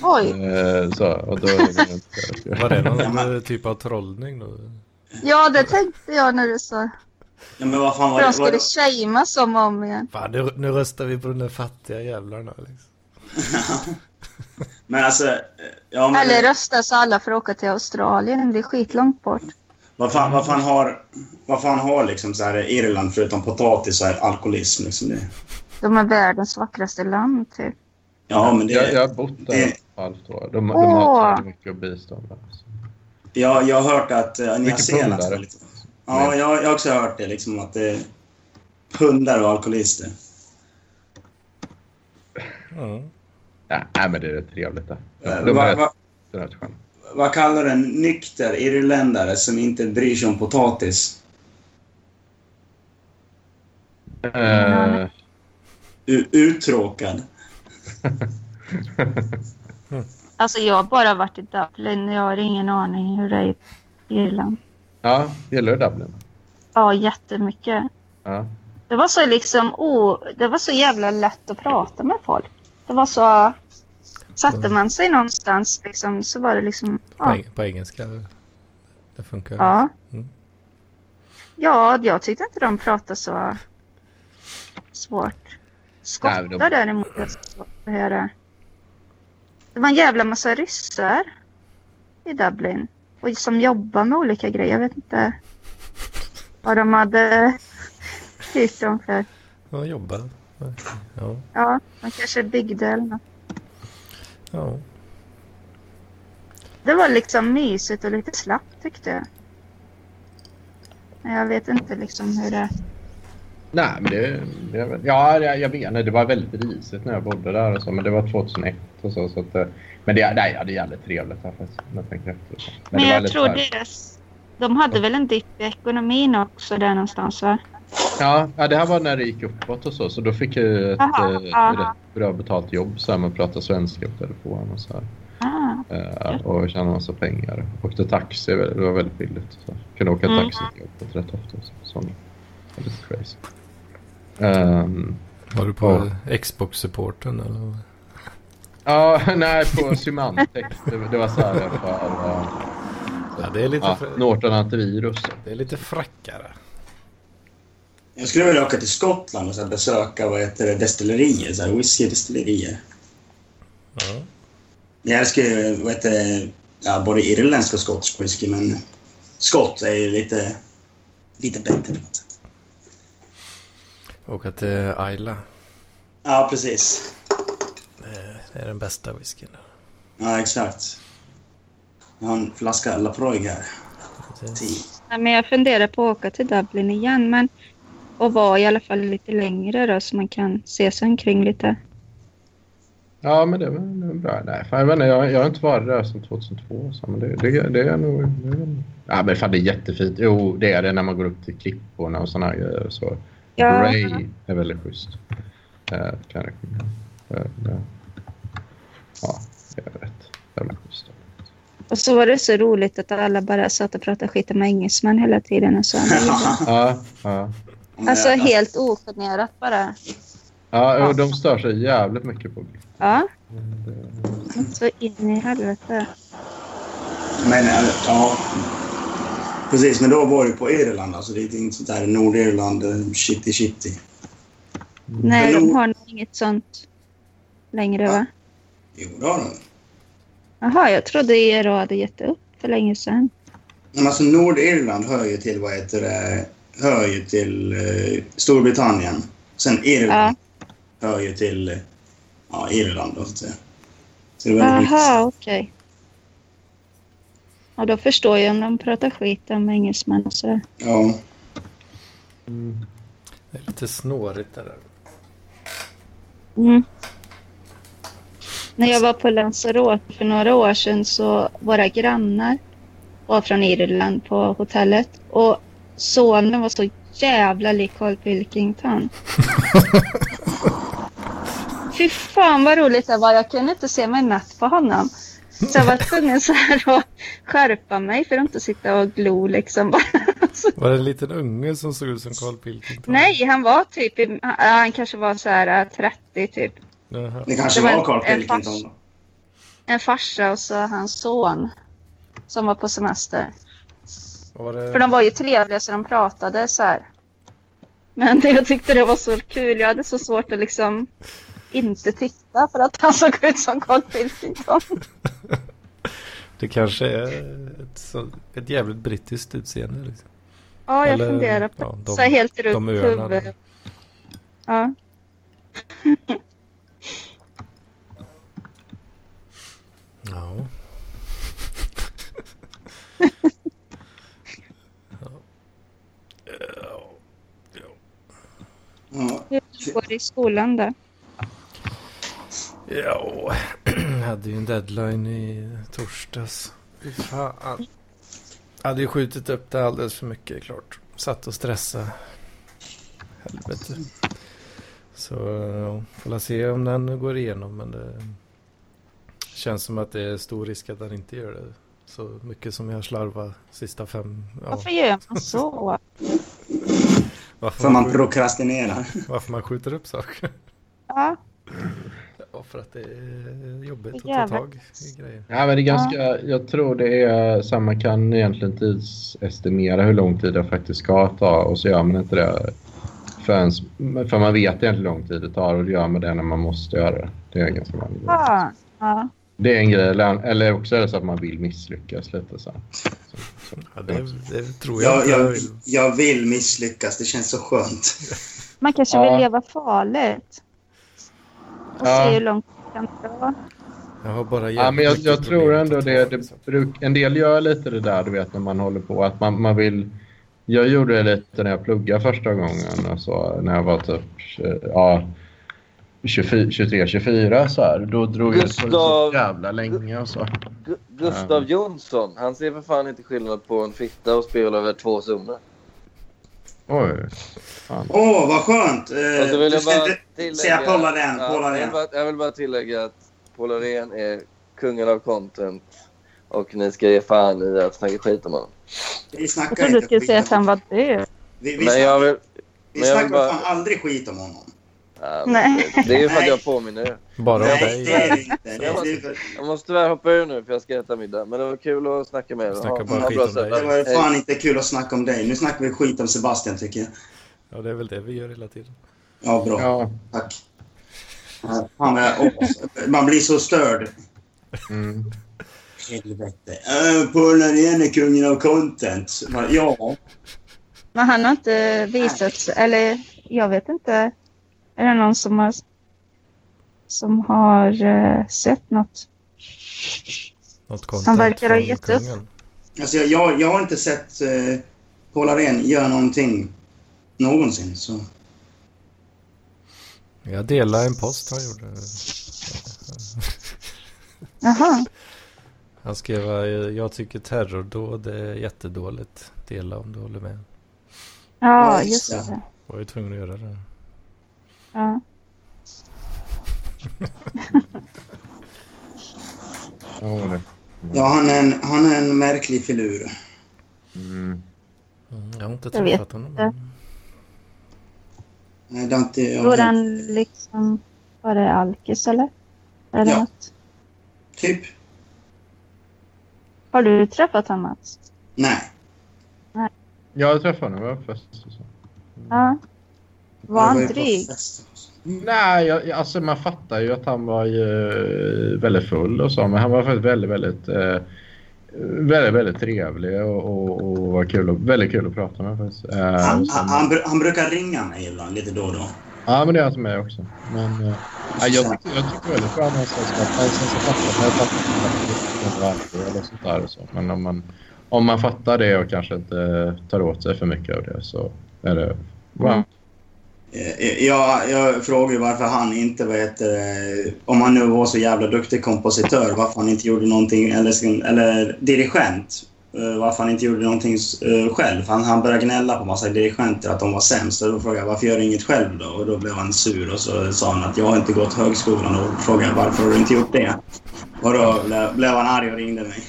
Oj. Eh, så, och då. Var det någon typ av trollning då? Ja, det tänkte jag när du sa. Ja, men vad fan var För de det? Var skulle det shamea som om igen. Fan, nu, nu röstar vi på de där fattiga jävlarna. Liksom. men alltså... Ja, men, Eller rösta så alla får åka till Australien. Det är skitlångt bort. vad, fan, vad fan har, vad fan har liksom så här, Irland förutom potatis och alkoholism? Liksom det? De är världens vackraste land typ. Ja, men det... jag, jag har bott där det- ett halvt år. De, de har så mycket bistånd där. Jag, jag har hört att uh, Nya Zeeland. Ja, jag, jag har också hört det. Liksom, att det är pundare och alkoholister. Mm. Ja, nej, men det är rätt trevligt där. Eh, De va- är va- sköna. Vad kallar en nykter irländare som inte bryr sig om potatis? Eh, U- uttråkad. Alltså jag har bara varit i Dublin. Jag har ingen aning hur det är i Irland. ja, gillar du Dublin? Ja, jättemycket. Ja. Det var så liksom, oh, det var så jävla lätt att prata med folk. Det var så, satte man sig någonstans liksom så var det liksom, På, ja. eng- på engelska. Det funkar. Ja. Mm. Ja, jag tyckte inte de pratade så svårt. Nej, Skottar de- däremot är svårt att höra. Det var en jävla massa ryssar i Dublin. Och som jobbar med olika grejer. Jag vet inte vad de hade hyrt dem för. Ja, jobba. Ja. Ja, de kanske byggde eller något. ja. Det var liksom mysigt och lite slappt tyckte jag. Men Jag vet inte liksom hur det... Nej, men det... det ja, jag, jag vet inte. Det var väldigt risigt när jag bodde där och så. Men det var 2001 och så. så att, eh, men det, nej, ja, det är jävligt trevligt här faktiskt. när jag tänker efter. Men, var jag tror här- deras... De hade väl en dipp i ekonomin också där någonstans va? Ja, ja, det här var när det gick uppåt och så. Så då fick jag ett, Aha, eh, aha. rätt bra betalt jobb. Så här, man pratade svenska på telefon och så här. Ah, Eh, och tjänade massa pengar. Åkte taxi, det var väldigt billigt. Så. Kunde åka Mm. taxi till jobbet rätt ofta. Så. Sånt. Lite crazy. Ehm, Var du på. Xbox-supporten eller? Ja, nej, på Symantec. Det, det var så här för uh, Ja, det är lite, ja, fr- Norton antivirus. det är lite frackare. Jag skulle vilja åka till Skottland och så besöka vad heter det, destillerier, så här whiskydestillerier. Ja. Jag älskar ju vad heter det, ja, både irländsk och skotsk whisky, men skott är ju lite lite bättre. Åka till Ayla. Ja, precis. Det är den bästa whiskyn. Ja, exakt. Jag har en flaska Laproig här. Nej, men jag funderar på att åka till Dublin igen, men och vara i alla fall lite längre då så man kan se sig omkring lite. Ja, men det var, det var bra. Nej, fan, jag, inte, jag, jag har inte varit där sedan 2002. Så, men det, det, det är nog... Det är, ja, men fan, det är jättefint. Jo, det är det när man går upp till klipporna och såna här grejer. Så. Ja. Bray är väldigt schysst. Eh, kan jag rekommendera. Eh, det- Ja, det är rätt. Väldigt schysst. Och så var det så roligt att alla bara satt och pratade skit om engelsmän hela tiden. Och så. Ja, ja. Alltså helt ogenerat bara. Ja, och de stör sig jävligt mycket på det. Ja, Det- så in i helvete. Men ja... Precis, men då var det på Irland. Alltså det är inte sånt där Nordirland, eh, shitty shitty. Nej, Men de har nog inget sånt längre va? Jo, det har de. Jaha, jag trodde ERO hade gett upp för länge sedan. Men alltså Nordirland hör ju till, vad heter det, hör ju till eh, Storbritannien. Sen Irland hör ju till eh, ja, Irland då, så att säga. Så det är väldigt Jaha, okej. Ja, då förstår jag om de pratar skit om engelsmän och sådär. Ja. Mm. Det är lite snårigt där. Mm. När jag var på Lanzarote för några år sedan så våra grannar var från Irland på hotellet och sonen var så jävla lik Carl Pilkington. Fy fan vad roligt det var. Jag kunde inte se mig natt på honom. Så jag var tvungen så här att skärpa mig för att inte sitta och glo liksom. Var det en liten unge som såg ut som Carl Pilkington? Nej, han var typ, han kanske var så här äh, 30 typ. Jaha. Det kanske Det var var en- Carl en Pilkington. fars- då. En farsa och så hans son som var på semester. Var det... För de var ju trevliga så de pratade så här. Men jag tyckte det var så kul. Jag hade så svårt att liksom inte titta för att han såg ut som Carl Pilkington. Det kanske är ett, så, ett jävligt brittiskt utseende. Liksom. Ja, jag Eller, funderar på ja, de- så helt runt öarna huvud. där. Ja. Ja. ja. Ja. Hur går det i skolan då? Ja, jag hade ju en deadline i torsdags. Fy fan. Jag hade ju skjutit upp det alldeles för mycket klart. Satt och stressade. Helvete. Så ja, får se om den går igenom. Men det känns som att det är stor risk att den inte gör det. Så mycket som jag slarvar sista fem. Ja, Varför gör man så? varför, För man skjuter, prokrastinerar. varför man skjuter upp saker. Ja, Ja, för att det är jobbigt att ta tag i grejer. Ja, men det är ganska, jag tror det är så man kan egentligen tidsestimera hur lång tid det faktiskt ska ta och så gör man inte det förrän, för man vet egentligen hur lång tid det tar och det gör man det när man måste göra det. Det är en ganska vanlig grej. ja. ja. Det är en grej, eller, eller också är det så att man vill misslyckas lite så. så, så. Ja, det, det tror jag Jag, jag jag vill misslyckas. Det känns så skönt. Man kanske Ja. vill leva farligt. Och Ja. se hur långt det kan dra. Jag har bara Ja, men jag, jag tror ändå det, det bruk, en del gör lite det där du vet när man håller på att man, man vill jag gjorde det lite när jag pluggade första gången alltså, när jag var typ ja, 23-24 så här. Då drog jag på det så Gustav- jävla länge och så. Gu- Gustav Jonsson, han ser för fan inte skillnad på en fitta och spela över två summor. Oj. Fan. Åh, vad skönt! Eh, vill du jag ska bara inte tillägga... säga Paul Arén. Ja, jag, bara, jag vill bara tillägga att Paul Arén är kungen av content. Och ni ska ge fan i att snacka skit om honom. Vi Jag snackar trodde du skulle säga att han var död. Vi, vi Men jag vill... vi men jag vill bara- fan aldrig skit om honom. Men Nej. det, är ju för att jag påminner er. Bara Nej, dig. det är det inte. Det är, det är, för- Jag måste tyvärr hoppa ur nu för jag ska äta middag. Men det var kul att snacka med er. Snacka bara ha skit bra om dig. det var Hej. fan inte kul att snacka om dig. Nu snackar vi skit om Sebastian, tycker jag. Ja, det är väl det vi gör hela tiden. Ja, bra. Ja. Tack. Fan, man blir så störd. Mm. Helvete. Uh, Paul Arén är kungen av content. Ja. Men han har inte visat sig, eller jag vet inte. Är det någon som har, som har eh, sett något? Något content Han verkar ha gett upp. Alltså jag, jag, jag har inte sett eh, Paul Arén göra någonting någonsin. Så. Jag delar en post han gjorde. Jaha. Han skrev eh, jag tycker terrordåd är jättedåligt. Dela om du håller med. Ja, just just det. Var ju tvungen att göra det. Ja. Ja, det. Ja, han är, en, han är en märklig filur. Mm. Mm, jag har inte Jag vet träffat honom. inte. Nej, det har inte jag Tror hört. han liksom var det alkis eller? Är det Ja. något? Typ. Har du träffat honom Mats? Nej. Jag träffade honom, jag var på fest och så. Ja. Var Jag han dryg? Nej, jag, jag- alltså man fattar ju att han var ju väldigt full och så, men han var faktiskt väldigt, väldigt, eh, väldigt, väldigt trevlig och, och, och var kul och, väldigt kul att prata med faktiskt. Eh, Han, så- han, han, bru- han brukar ringa mig ibland, lite då och då. Ja, men det är han som är också. Men eh, ja, jag, tycker, jag tycker väldigt bra om hans sällskap. Sen så fattar jag fattar att det inte är eller sånt där och så. Men om man, om man fattar det och kanske inte tar åt sig för mycket av det så är det bra. Mm. Eh, Jag, jag frågar ju varför han inte vet, eh, om han nu var så jävla duktig kompositör, varför han inte gjorde någonting, eller, eller dirigent, eh, varför han inte gjorde någonting eh, själv. Han, han började gnälla på massa dirigenter att de var sämst. Och då frågade jag varför gör du inget själv då? Och då blev han sur och så sa han att jag har inte gått högskolan och frågade varför har du inte gjort det? Och då blev, han arg och ringde mig.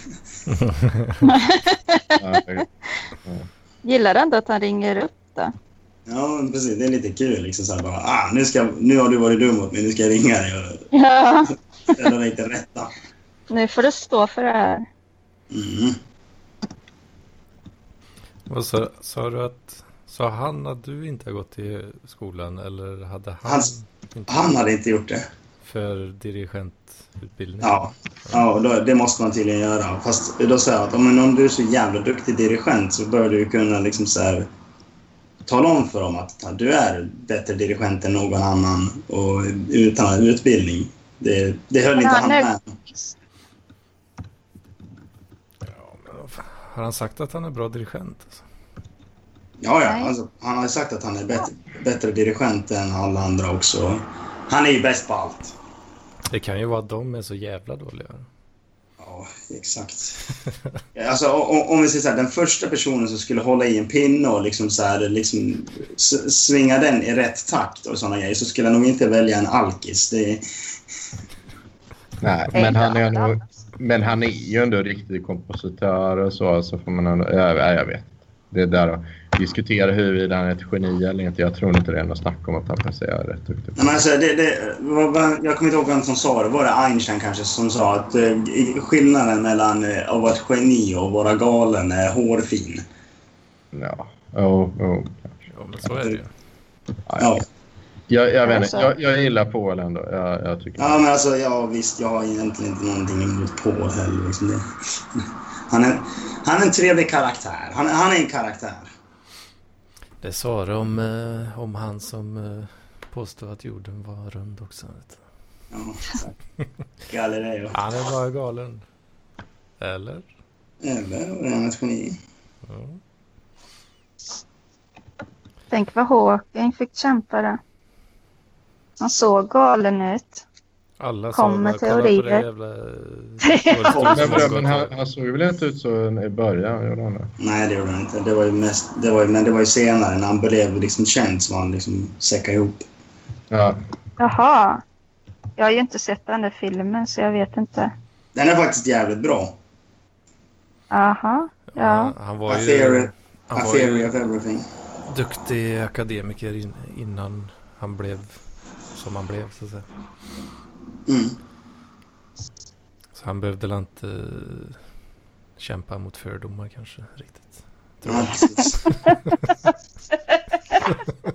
Gillar ändå att han ringer upp då? Ja, men precis. Det är lite kul. Liksom så här bara, ah, nu, ska, nu har du varit dum mot mig, nu ska jag ringa dig och Ja. ställa dig till rätta. Nu får du stå för det här. Mm. Vad sa, sa du att... Sa han att du inte har gått i skolan eller hade han Hans- inte Han hade inte gjort det. för dirigentutbildning? Ja, ja och då, det måste man tydligen göra. Fast då säger jag att om, om du är så jävla duktig dirigent så bör du kunna liksom så här, tala om för dem att du är bättre dirigent än någon annan och utan utbildning. Det, det höll inte han med. Har han sagt att han är bra dirigent? Alltså? Ja, ja. Alltså, han har ju sagt att han är bättre, bättre dirigent än alla andra också. Han är ju bäst på allt. Det kan ju vara att de är så jävla dåliga. Ja, exakt. Alltså, om, om vi säger så här, den första personen som skulle hålla i en pinne och liksom så här, liksom svinga den i rätt takt och sådana grejer så skulle jag nog inte välja en alkis. Det, Nej, men han är nog... Men han är ju ändå riktig kompositör och så. så får man ändå, ja, ja, jag vet. Det är där diskutera huruvida han är ett geni eller inte. Jag tror inte det är något snack om att han presterar rätt duktigt. Nej, men alltså, det, det, jag kommer inte ihåg vem som sa det. Var det Einstein kanske som sa att eh, skillnaden mellan eh, att vara ett geni och vara galen är hårfin? Ja, jo, jo, kanske. Ja, men så är det ju. Ja, Ja. Jag, jag, vet Alltså- inte. Jag, jag gillar Paul ändå. Jag, jag tycker Ja, men alltså, ja, visst. Jag har egentligen inte någonting emot Paul heller. Liksom det. Han, är, han är en trevlig karaktär. Han, han är en karaktär. Det sa det om, eh, om han som eh, påstod att jorden var rund också. Vet du. Ja. Galileo. Han är bara galen. Eller? Eller var han ett geni? Ja. Tänk vad Hawking fick kämpa där. Han såg galen ut. Alla Kommer teorier." jävla... Men, Men, han, han såg väl inte ut så i början? Gjorde han det? Nej, det gjorde han inte. Det var ju mest, det var ju, men det var ju senare när han blev liksom känd som han liksom säckade ihop. Ja. Jaha. Jag har ju inte sett den där filmen så jag vet inte. Den är faktiskt jävligt bra. Aha. Ja. Han var A ju, theory, han a var ju of everything. duktig akademiker in, innan han blev som han blev så att säga. Mm. Så han behövde väl inte eh, kämpa mot fördomar kanske riktigt. Tror Ja, jag.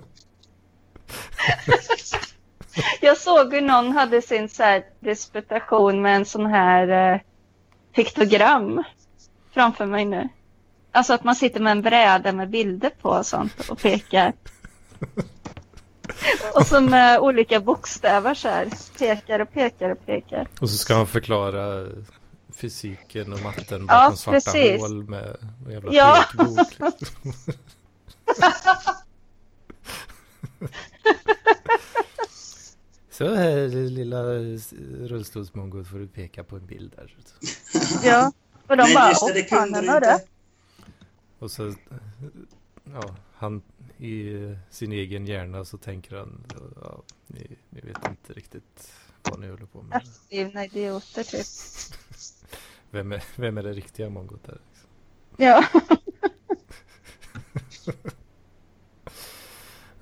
Jag såg hur någon hade sin så här disputation med en sån här eh, piktogram framför mig nu. Alltså att man sitter med en bräda med bilder på och sånt och pekar. och så med olika bokstäver så här. Pekar och pekar och pekar. Och så ska han förklara fysiken och matten Ja, bakom svarta precis. hål med med jävla Ja. Liksom. Så här lilla rullstolsmongot får du peka på en bild där. Ja. Och de Nej, bara, åh fan, det. inte. Och så, ja, han i sin egen hjärna så tänker han, ja, ni, ni vet inte riktigt vad ni håller på med. Efterblivna idioter typ. Vem är, vem är det riktiga mongot där? Liksom? Ja,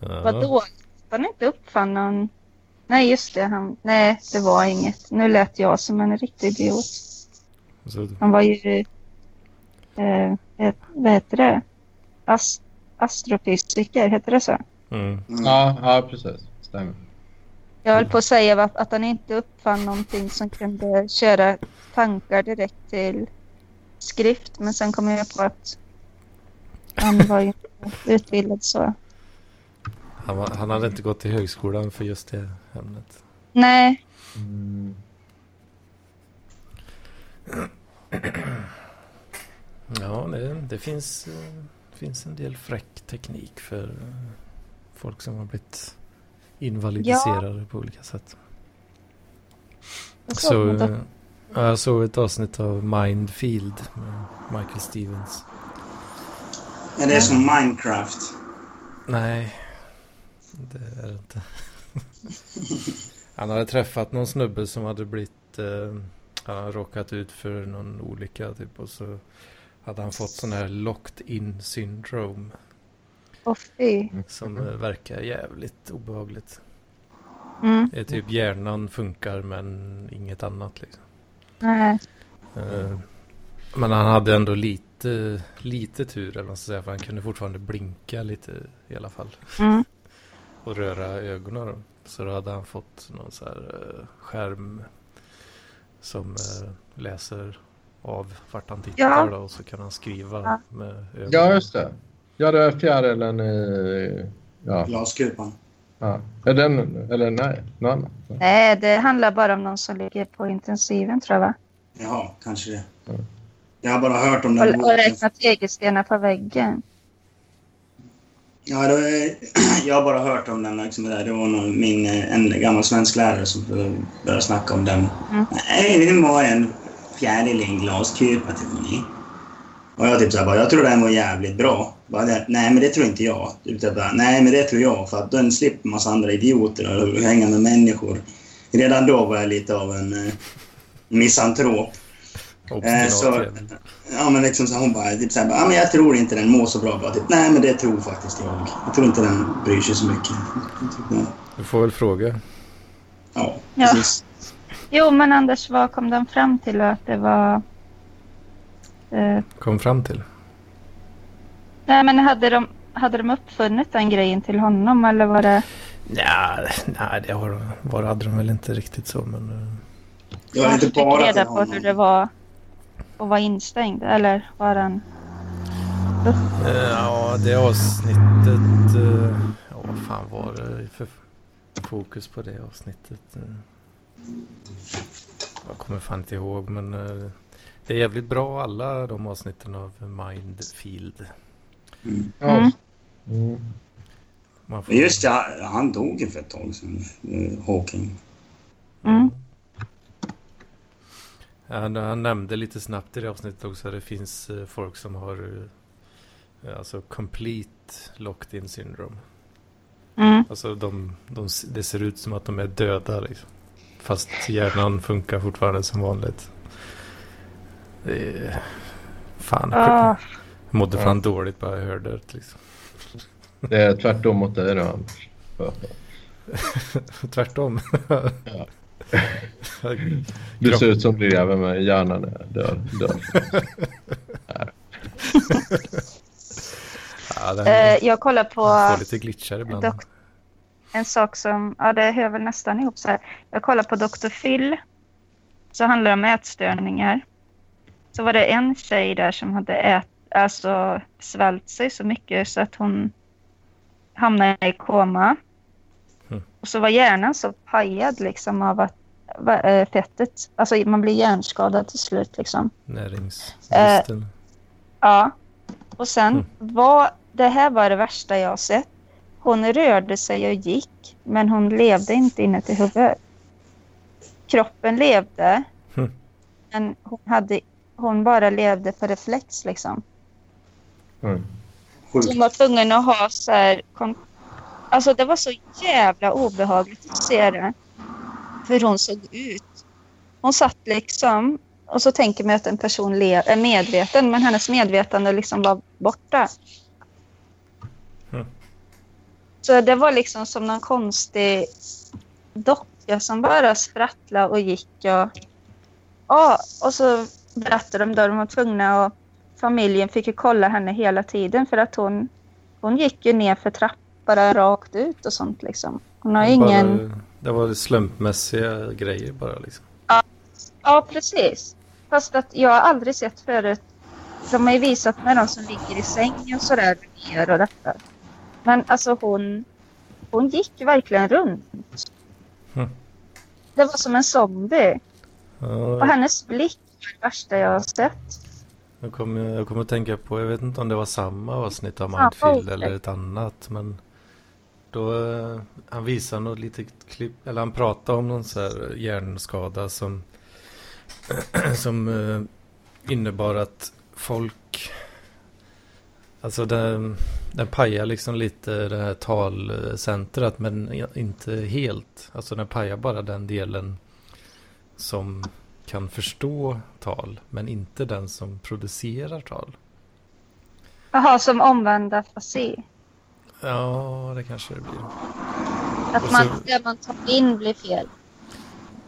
Ja. vadå? Han inte uppfann någon... Nej, just det. Han... Nej, det var inget. Nu lät jag som en riktig idiot. Han var ju... Eh, ett, vad heter det? Ast astrofysiker, heter det så? mm. Mm. Ja, ja precis. Stämmer. Jag höll på att säga att, att han inte uppfann någonting som kunde köra tankar direkt till skrift. Men sen kom jag på att han var ju utbildad så. han, var, han hade inte gått till högskolan för just det ämnet. Nej, Mm. Ja, det, det finns, eh, finns en del fräck teknik för eh, folk som har blivit invalidiserade på olika sätt. jag Så, såg något. eh, ja, jag såg ett avsnitt av Mindfield med Michael Stevens. Men det är som Minecraft. Nej, det är det inte. Han hade träffat någon snubbe som hade blivit, eh, han hade råkat ut för någon olycka typ och så hade han fått sån här locked in syndrome Åh fy. som eh, verkar jävligt obehagligt. Mm. Det är typ hjärnan funkar men inget annat liksom. Nej. Eh, Men han hade ändå lite, lite tur eller vad man ska säga för han kunde fortfarande blinka lite i alla fall. Mm. och röra ögonen. Så då hade han fått någon så här eh, skärm som eh, läser av vart han tittar Ja. då, och så kan han skriva Ja. med ögonen. Ja, just det. Ja, det är fjärilen i... Ja. Glaskupan. ja. Är den... Eller nej, någon annan. Nej, det handlar bara om någon som ligger på intensiven tror jag va? Jaha, kanske det. Mm. Jag har bara hört om den Och, och boken. räkna tegelstenar på väggen. Ja, det var, jag har bara hört om den. Liksom, det, där. det var nog min, eh, en gammal svensklärare som började snacka om den. Mm. Nej, det var en fjäril i en glaskupa till mig. Och jag typ så här, bara, jag tror den var jävligt bra. Bara, nej, men det tror inte jag. Typ här, bara, nej, men det tror jag. För att den slipper massa andra idioter och hänga med människor. Redan då var jag lite av en eh, misantrop. Eh, så-. Ja, men liksom så hon bara, typ så här, ja, men jag tror inte den mår så bra. Bara, typ, nej, men det tror faktiskt jag. Jag tror inte den bryr sig så mycket. Typ. Du får väl fråga. Ja, Ja. precis. Jo, men Anders, vad kom den fram till att det var... Eh, Kom fram till. nej, men hade de, hade de uppfunnit den grejen till honom eller var det... Ja, nej, det har, var, hade de väl inte riktigt så men... eh, Jag Han inte fick bara reda på honom. hur det var att vara instängd eller var den... Eh, Ja, det avsnittet... eh, Ja, vad fan var det för fokus på det avsnittet? Jag kommer fan inte ihåg, men eh, det är jävligt bra alla de avsnitten av Mindfield. Mm. Ja. Mm. Man får- Men just ja, han dog ju för ett tag sedan, eh, Hawking. Mm. Ja, han, han nämnde lite snabbt i det avsnittet också att det finns eh, folk som har alltså complete locked in syndrome. Mm. Alltså de, de, det ser ut som att de är döda liksom. Fast hjärnan funkar fortfarande som vanligt. Är... Fan, jag Ah, mådde Ja. fan dåligt bara jag hörde det liksom. Det är tvärtom mot dig då. Tvärtom. Ja. Du ser ut som du även med hjärnan är död. död. ja, den eh, jag kollar på får lite glitchar ibland. dok- en sak som... Ja, det hör väl nästan ihop så här. Jag kollar på Dr. Phil. Så handlar det om ätstörningar. Så var det en tjej där som hade ät, alltså svält sig så mycket så att hon hamnade i koma. Mm. Och så var hjärnan så pajad liksom av att eh, fettet, alltså man blir hjärnskadad till slut liksom. Näringsbristen. Ja. Och sen Mm. var, det här var det värsta jag har sett. Hon rörde sig och gick, men hon levde inte inuti huvudet. Kroppen levde, Mm. men hon, hade, hon bara levde på reflex liksom. Mm. Hon var tvungen att ha så här... Alltså det var så jävla obehagligt att se det. Hur hon såg ut. Hon satt liksom... Och så tänker man att en person är medveten, men hennes medvetande liksom var borta. Så det var liksom som någon konstig docka som bara sprattlade och gick. Och, ja, och så berättade de då de var tvungna att familjen fick ju kolla henne hela tiden för att hon, hon gick ju ner för trappan rakt ut och sånt liksom. Hon har ingen... Bara, det var slumpmässiga grejer bara liksom. Ja, precis. Fast att jag har aldrig sett förut. De har ju visat med de som ligger i säng och sådär ner och detta. Men alltså hon, hon gick verkligen runt. Mm. Det var som en zombie. Och Ja, hennes blick var det värsta jag har sett. jag, kommer, jag kommer att tänka på, jag vet inte om det var samma avsnitt av Mindfield avsnitt. eller ett annat. Men då, eh, han visade något litet klipp, eller han pratade om någon så här hjärnskada som, som eh, innebar att folk, alltså den, den pajar liksom lite det här talcentrat men inte helt. Alltså den pajar bara den delen som kan förstå tal men inte den som producerar tal. Jaha, som omvänd afasi. Ja, det kanske det blir. Att Och man, så- det man tar in blir fel.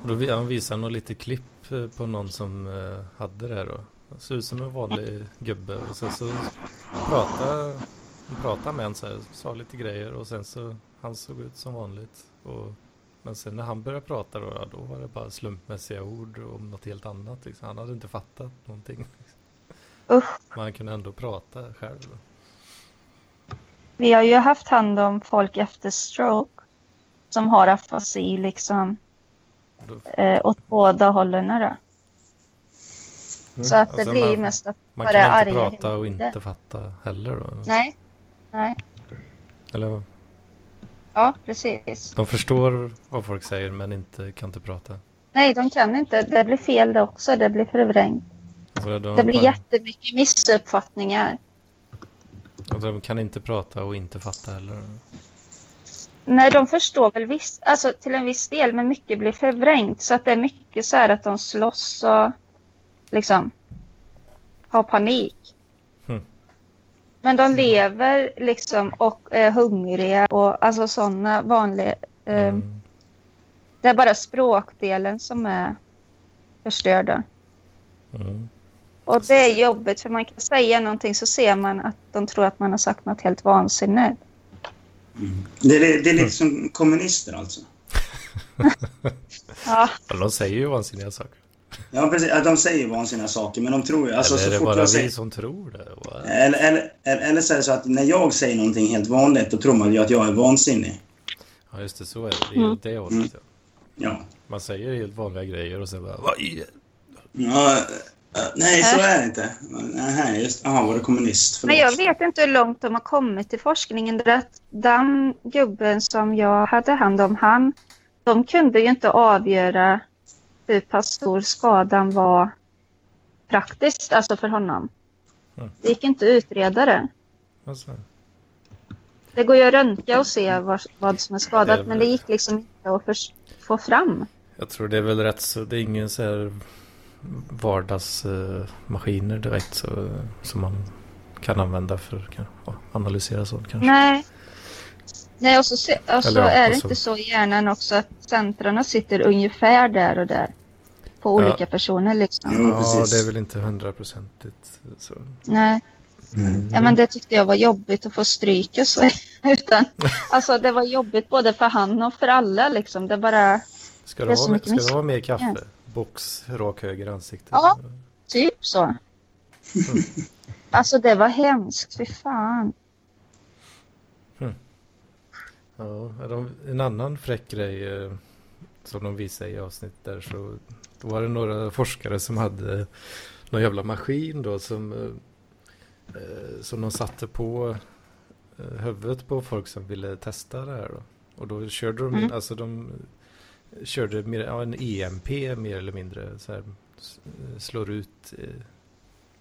Och då han visade något lite klipp eh, på någon som eh, hade det här då. Han såg ut som en vanlig gubbe och sen så pratade han pratade med en så här, sa lite grejer och sen så han såg ut som vanligt. Och, men sen när han började prata då, ja, då var det bara slumpmässiga ord om något helt annat. Liksom. Han hade inte fattat någonting. Usch. Men han kunde ändå prata själv. Då. Vi har ju haft hand om folk efter stroke som har afasi liksom då eh, åt båda hållen. Då. Så att det Alltså, blir man- mest att Man Bara kan inte arga prata och inte fatta heller då. nej, nej, Eller vad? ja precis. De förstår vad folk säger men inte kan inte prata. Nej, de kan inte. Det blir fel det också. Det blir förvrängt. Alltså, de, Det blir bara- jättemycket missuppfattningar. alltså, de kan inte prata och inte fatta heller. Nej, de förstår väl viss, alltså till en viss del, men mycket blir förvrängt. Så att det är mycket så här att de slåss och liksom har panik. Mm. Men de lever liksom och är hungriga och alltså sådana vanliga... Eh, Mm. Det är bara språkdelen som är förstörda. Mm. Och det är jobbigt för man kan säga någonting så ser man att de tror att man har sagt något helt vansinnigt. Det är, det är lite som kommunister alltså. Ja, de säger ju vansinniga saker. Ja, precis. De säger vansinniga saker, men de tror ju... Alltså, eller är så det fort bara jag vi säger, som tror det? What? eller, eller, eller, eller så är det så att när jag säger någonting helt vanligt, då tror man ju att jag är vansinnig. Ja, just det. Så är det. Det är Mm. det hållet. Ja. Ja. Man säger helt vanliga grejer och sen bara... Vad är ja äh, nej, så är det inte. Nej, just Jaha, var det kommunist? Förlåt. Men jag vet inte hur långt de har kommit i forskningen. Den gubben som jag hade hand om, han, de kunde ju inte avgöra hur pass stor skadan var praktiskt, alltså för honom. Mm. Det gick inte att utreda det. Alltså, Det går ju att röntga och se vad, vad som är Det är skadat, väl- men det gick liksom inte att förs- få fram. jag tror det är väl rätt så... Det är ingen så här vardagsmaskiner direkt så, som man kan använda för att analysera sånt kanske. Nej. Nej, och så, och så Eller ja, är det så- inte så i hjärnan också att centrarna sitter ungefär där och där. På Ja. olika personer liksom. Ja, precis. det är väl inte hundraprocentigt. Nej. Mm. Ja, men det tyckte jag var jobbigt att få stryk och så. Utan, alltså det var jobbigt både för han och för alla liksom. Det bara, Ska Det ha, mycket ska du ha miss- mer kaffe? Box rak höger i ansiktet. Ja. typ så. Alltså det var hemskt, fy fan. Ja, de, en annan fräck grej eh, som de visade i avsnitt där så då var det några forskare som hade någon jävla maskin då som, eh, eh, som de satte på eh, huvudet på folk som ville testa det här då. Och då körde de, Mm. alltså de körde mer, ja, en EMP mer eller mindre så här, s- slår ut eh,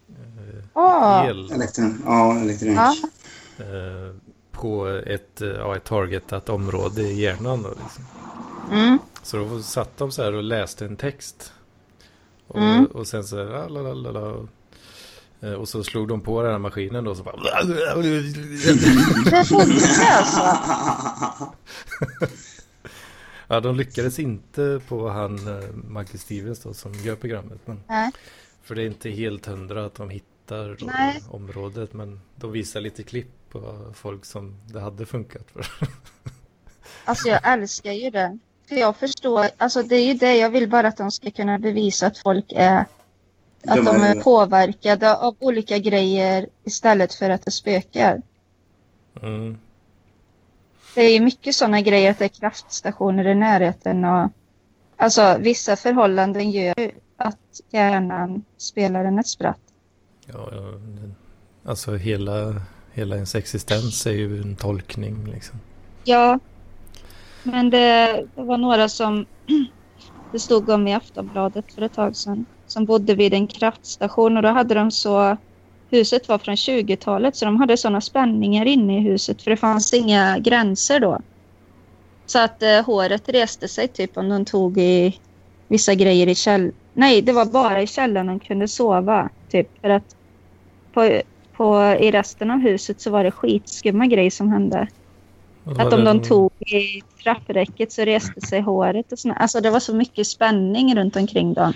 eh, Åh, el Elektron. Ja, elektronik. ja. eh, på ett, eh, ja, ett targetat område i hjärnan. Då, liksom. Mm. Så då satt de så här och läste en text. Och, Mm. och sen så här, la, la, la, la, eh, och så slog de på den här maskinen då. Så bara... Ja, de lyckades inte på han eh, Michael Stevens då som gör programmet. Men, Nej. för det är inte helt hundra att de hittar området. Men de visar lite klipp på folk som det hade funkat för. Alltså jag älskar ju det. För jag förstår, alltså det är ju det jag vill bara att de ska kunna bevisa att folk är att De de är- påverkade av olika grejer istället för att det spökar. Mm. Det är ju mycket sådana grejer att det är kraftstationer i närheten och alltså vissa förhållanden gör ju att hjärnan spelar en ett spratt. Ja, alltså hela, hela ens existens är ju en tolkning liksom. Ja, men det, det var några som det stod om i Aftonbladet för ett tag sedan som bodde vid en kraftstation och då hade de så huset var från 20-talet så de hade sådana spänningar inne i huset för det fanns inga gränser då. Så att eh, håret reste sig typ om de tog i vissa grejer i käll... Nej, det var bara i källaren de kunde sova. Typ för att på, på, i resten av huset så var det skitskumma grejer som hände. Att om de tog i trappräcket så reste sig håret och såna. Alltså det var så mycket spänning runt omkring dem.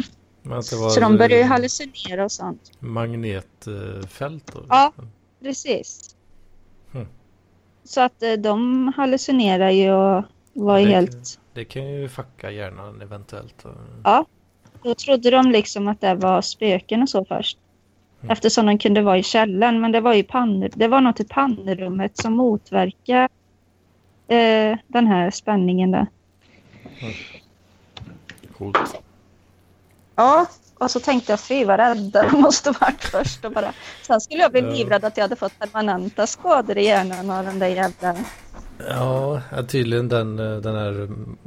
Så de började ju hallucinera och sånt. magnetfält då? Ja. Precis. Hmm. Så att eh, de hallucinerar ju och var Det- helt... Det kan ju fucka hjärnan eventuellt. Ja. Då trodde de liksom att det var spöken och så först. Mm. Eftersom de kunde vara i källaren. Men det var ju pannor, det var något i pannrummet som motverkade eh, den här spänningen där. Coolt. Ja, och så tänkte jag fy vad rädda de måste varit först. Och bara. Sen skulle jag bli livrädd att jag hade fått permanenta skador i hjärnan av den där jävla... Ja, tydligen den, eh, den här mm,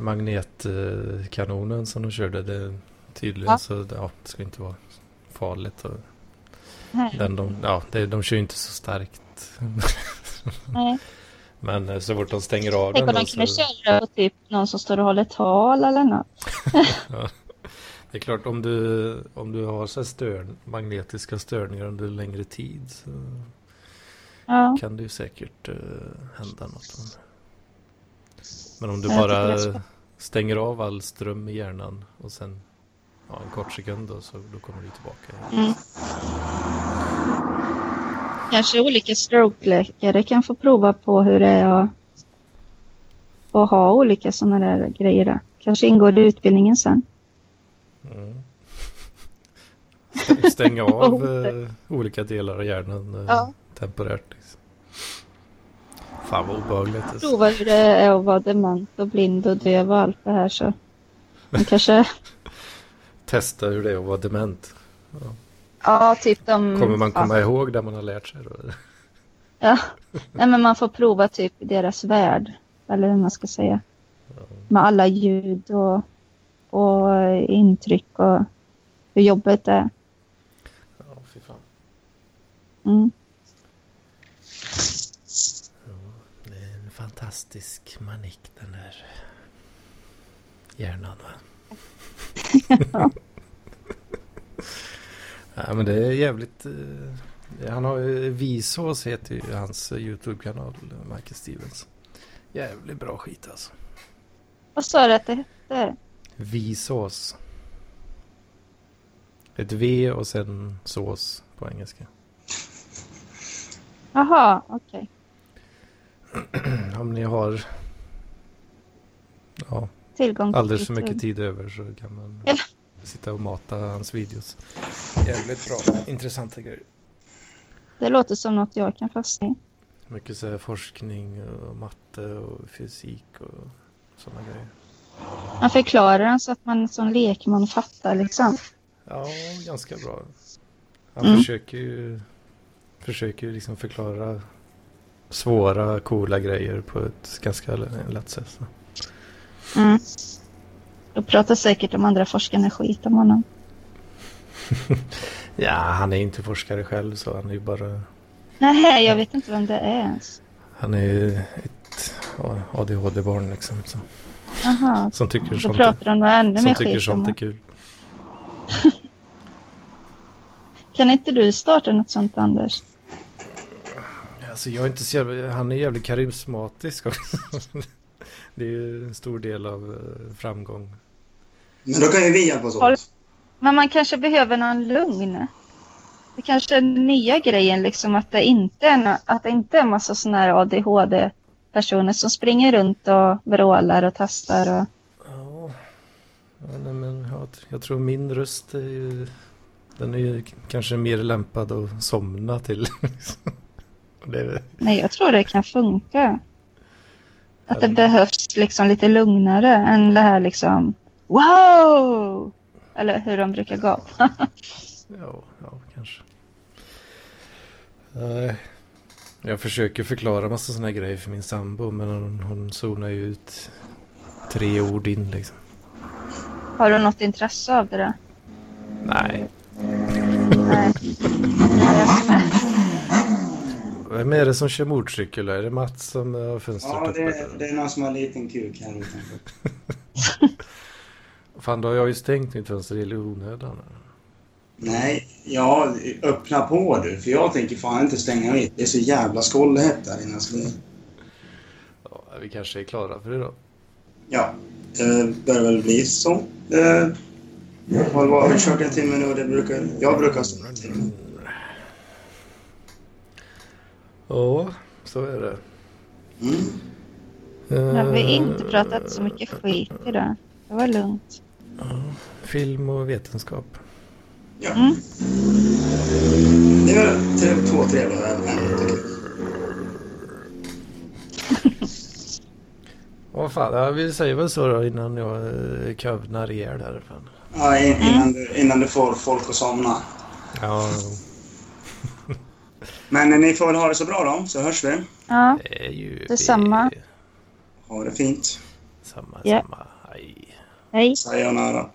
magnetkanonen som de körde. Det, tydligen Ja. så ja, det ska inte vara farligt. Och Nej, den, de, ja, det, de kör ju inte så starkt. nej. Men eh, så fort de stänger av Tänk den om då, de kunde så, köra på typ någon som står och håller tal eller något. Det är klart om du, om du har så stör, magnetiska störningar under längre tid så Ja, kan det ju säkert uh, hända något. Men om du Jag bara stänger av all ström i hjärnan och sen ja, en kort sekund då, så då kommer du tillbaka. Mm. Kanske olika strokeläkare kan få prova på hur det är att, att ha olika sådana där grejer. Där. Kanske ingår det i utbildningen sen. Mm. Stäng- Stänga av eh, olika delar av hjärnan eh, Ja. temporärt. Liksom. Fan vad obehagligt. alltså. Prova hur det är att vara dement och blind och döv och allt det här så. Man kanske, Testa hur det är att vara dement. ja typ de... Kommer man ja. komma ihåg det man har lärt sig? Då? Ja, nej men man får prova typ deras värld. Eller hur man ska säga. Med alla ljud och, och intryck och hur jobbet är. Ja, fy fan. Mm. Det är en fantastisk manik den där hjärnan va? ja men det är jävligt... eh, han har ju Visås heter ju hans eh, YouTube-kanal, eh, Michael Stevens. Jävligt bra skit alltså. Vad sa du att det hette? Visås. Ett V och sen sås på engelska. Jaha, okej. Om ni har ja, Tillgång till alldeles för mycket tid över så kan man Ja. Sitta och mata hans videos. Jävligt bra, intressanta grejer. Det låter som något jag kan fastna i. Mycket så här forskning och matte och fysik och sådana grejer. Han förklarar den så att man som lekman fattar liksom. Ja, ganska bra. Han Mm. försöker ju försöker liksom förklara svåra, coola grejer på ett ganska lätt sätt. Mm. Då pratar säkert de andra forskarna skit om honom. Ja, han är inte forskare själv så han är ju bara... Nej, jag vet inte vem det är ens. Han är ju ett ADHD-barn liksom. Så, Jaha, som tycker då sånt, pratar de nog ännu som mer skit om sånt är honom. kul. Kan inte du starta något sånt Anders? Alltså jag är inte så jävla, han är jävligt karismatisk också. Det är ju en stor del av eh, framgång. Men då kan ju vi hjälpas åt. Men man kanske behöver någon lugn. Det kanske är den nya grejen liksom att det inte är, att det inte är en massa sådana här ADHD-personer som springer runt och vrålar och testar. Och... Ja, ja nej, men jag, jag tror min röst är ju, den är ju kanske mer lämpad att somna till. Det är, Nej, jag tror det kan funka. Att det behövs liksom lite lugnare än det här liksom wow! Eller hur de brukar gapa. ja, ja, kanske. Nej. Jag försöker förklara massa sådana grejer för min sambo men hon, hon zonar ju ut tre ord in liksom. Har du något intresse av det då? Nej. Nej. Är- Vem är det som kör motorcykel? Är det Mats som har fönstret Ja, det, det är någon som har en liten kuk här utanför. Fan, då har jag ju stängt mitt fönster i onödan. Nej, ja, öppna på du. För jag tänker fan inte stänga mitt. Det är så jävla skållhett där inne. Så Ja, vi kanske är klara för idag. ja, det börjar väl bli så. Vad var vi kört en timme nu och det brukar, jag brukar stå en timme. Ja, så är det. Mm. Nu har vi inte pratat så mycket skit idag. Det var lugnt. Film och vetenskap. Ja. Mm. Det är väl tre, två trevliga ämnen. Vad fan, ja, vi säger väl så då innan jag eh, kövnar ihjäl här. Fan. Ja, in- innan, du, innan du får folk att somna. Ja, Men ni får väl ha det så bra då, så hörs vi. Ja, det är ju... Detsamma. Ha det fint. Samma, Ja. samma. Hej. Sayonara.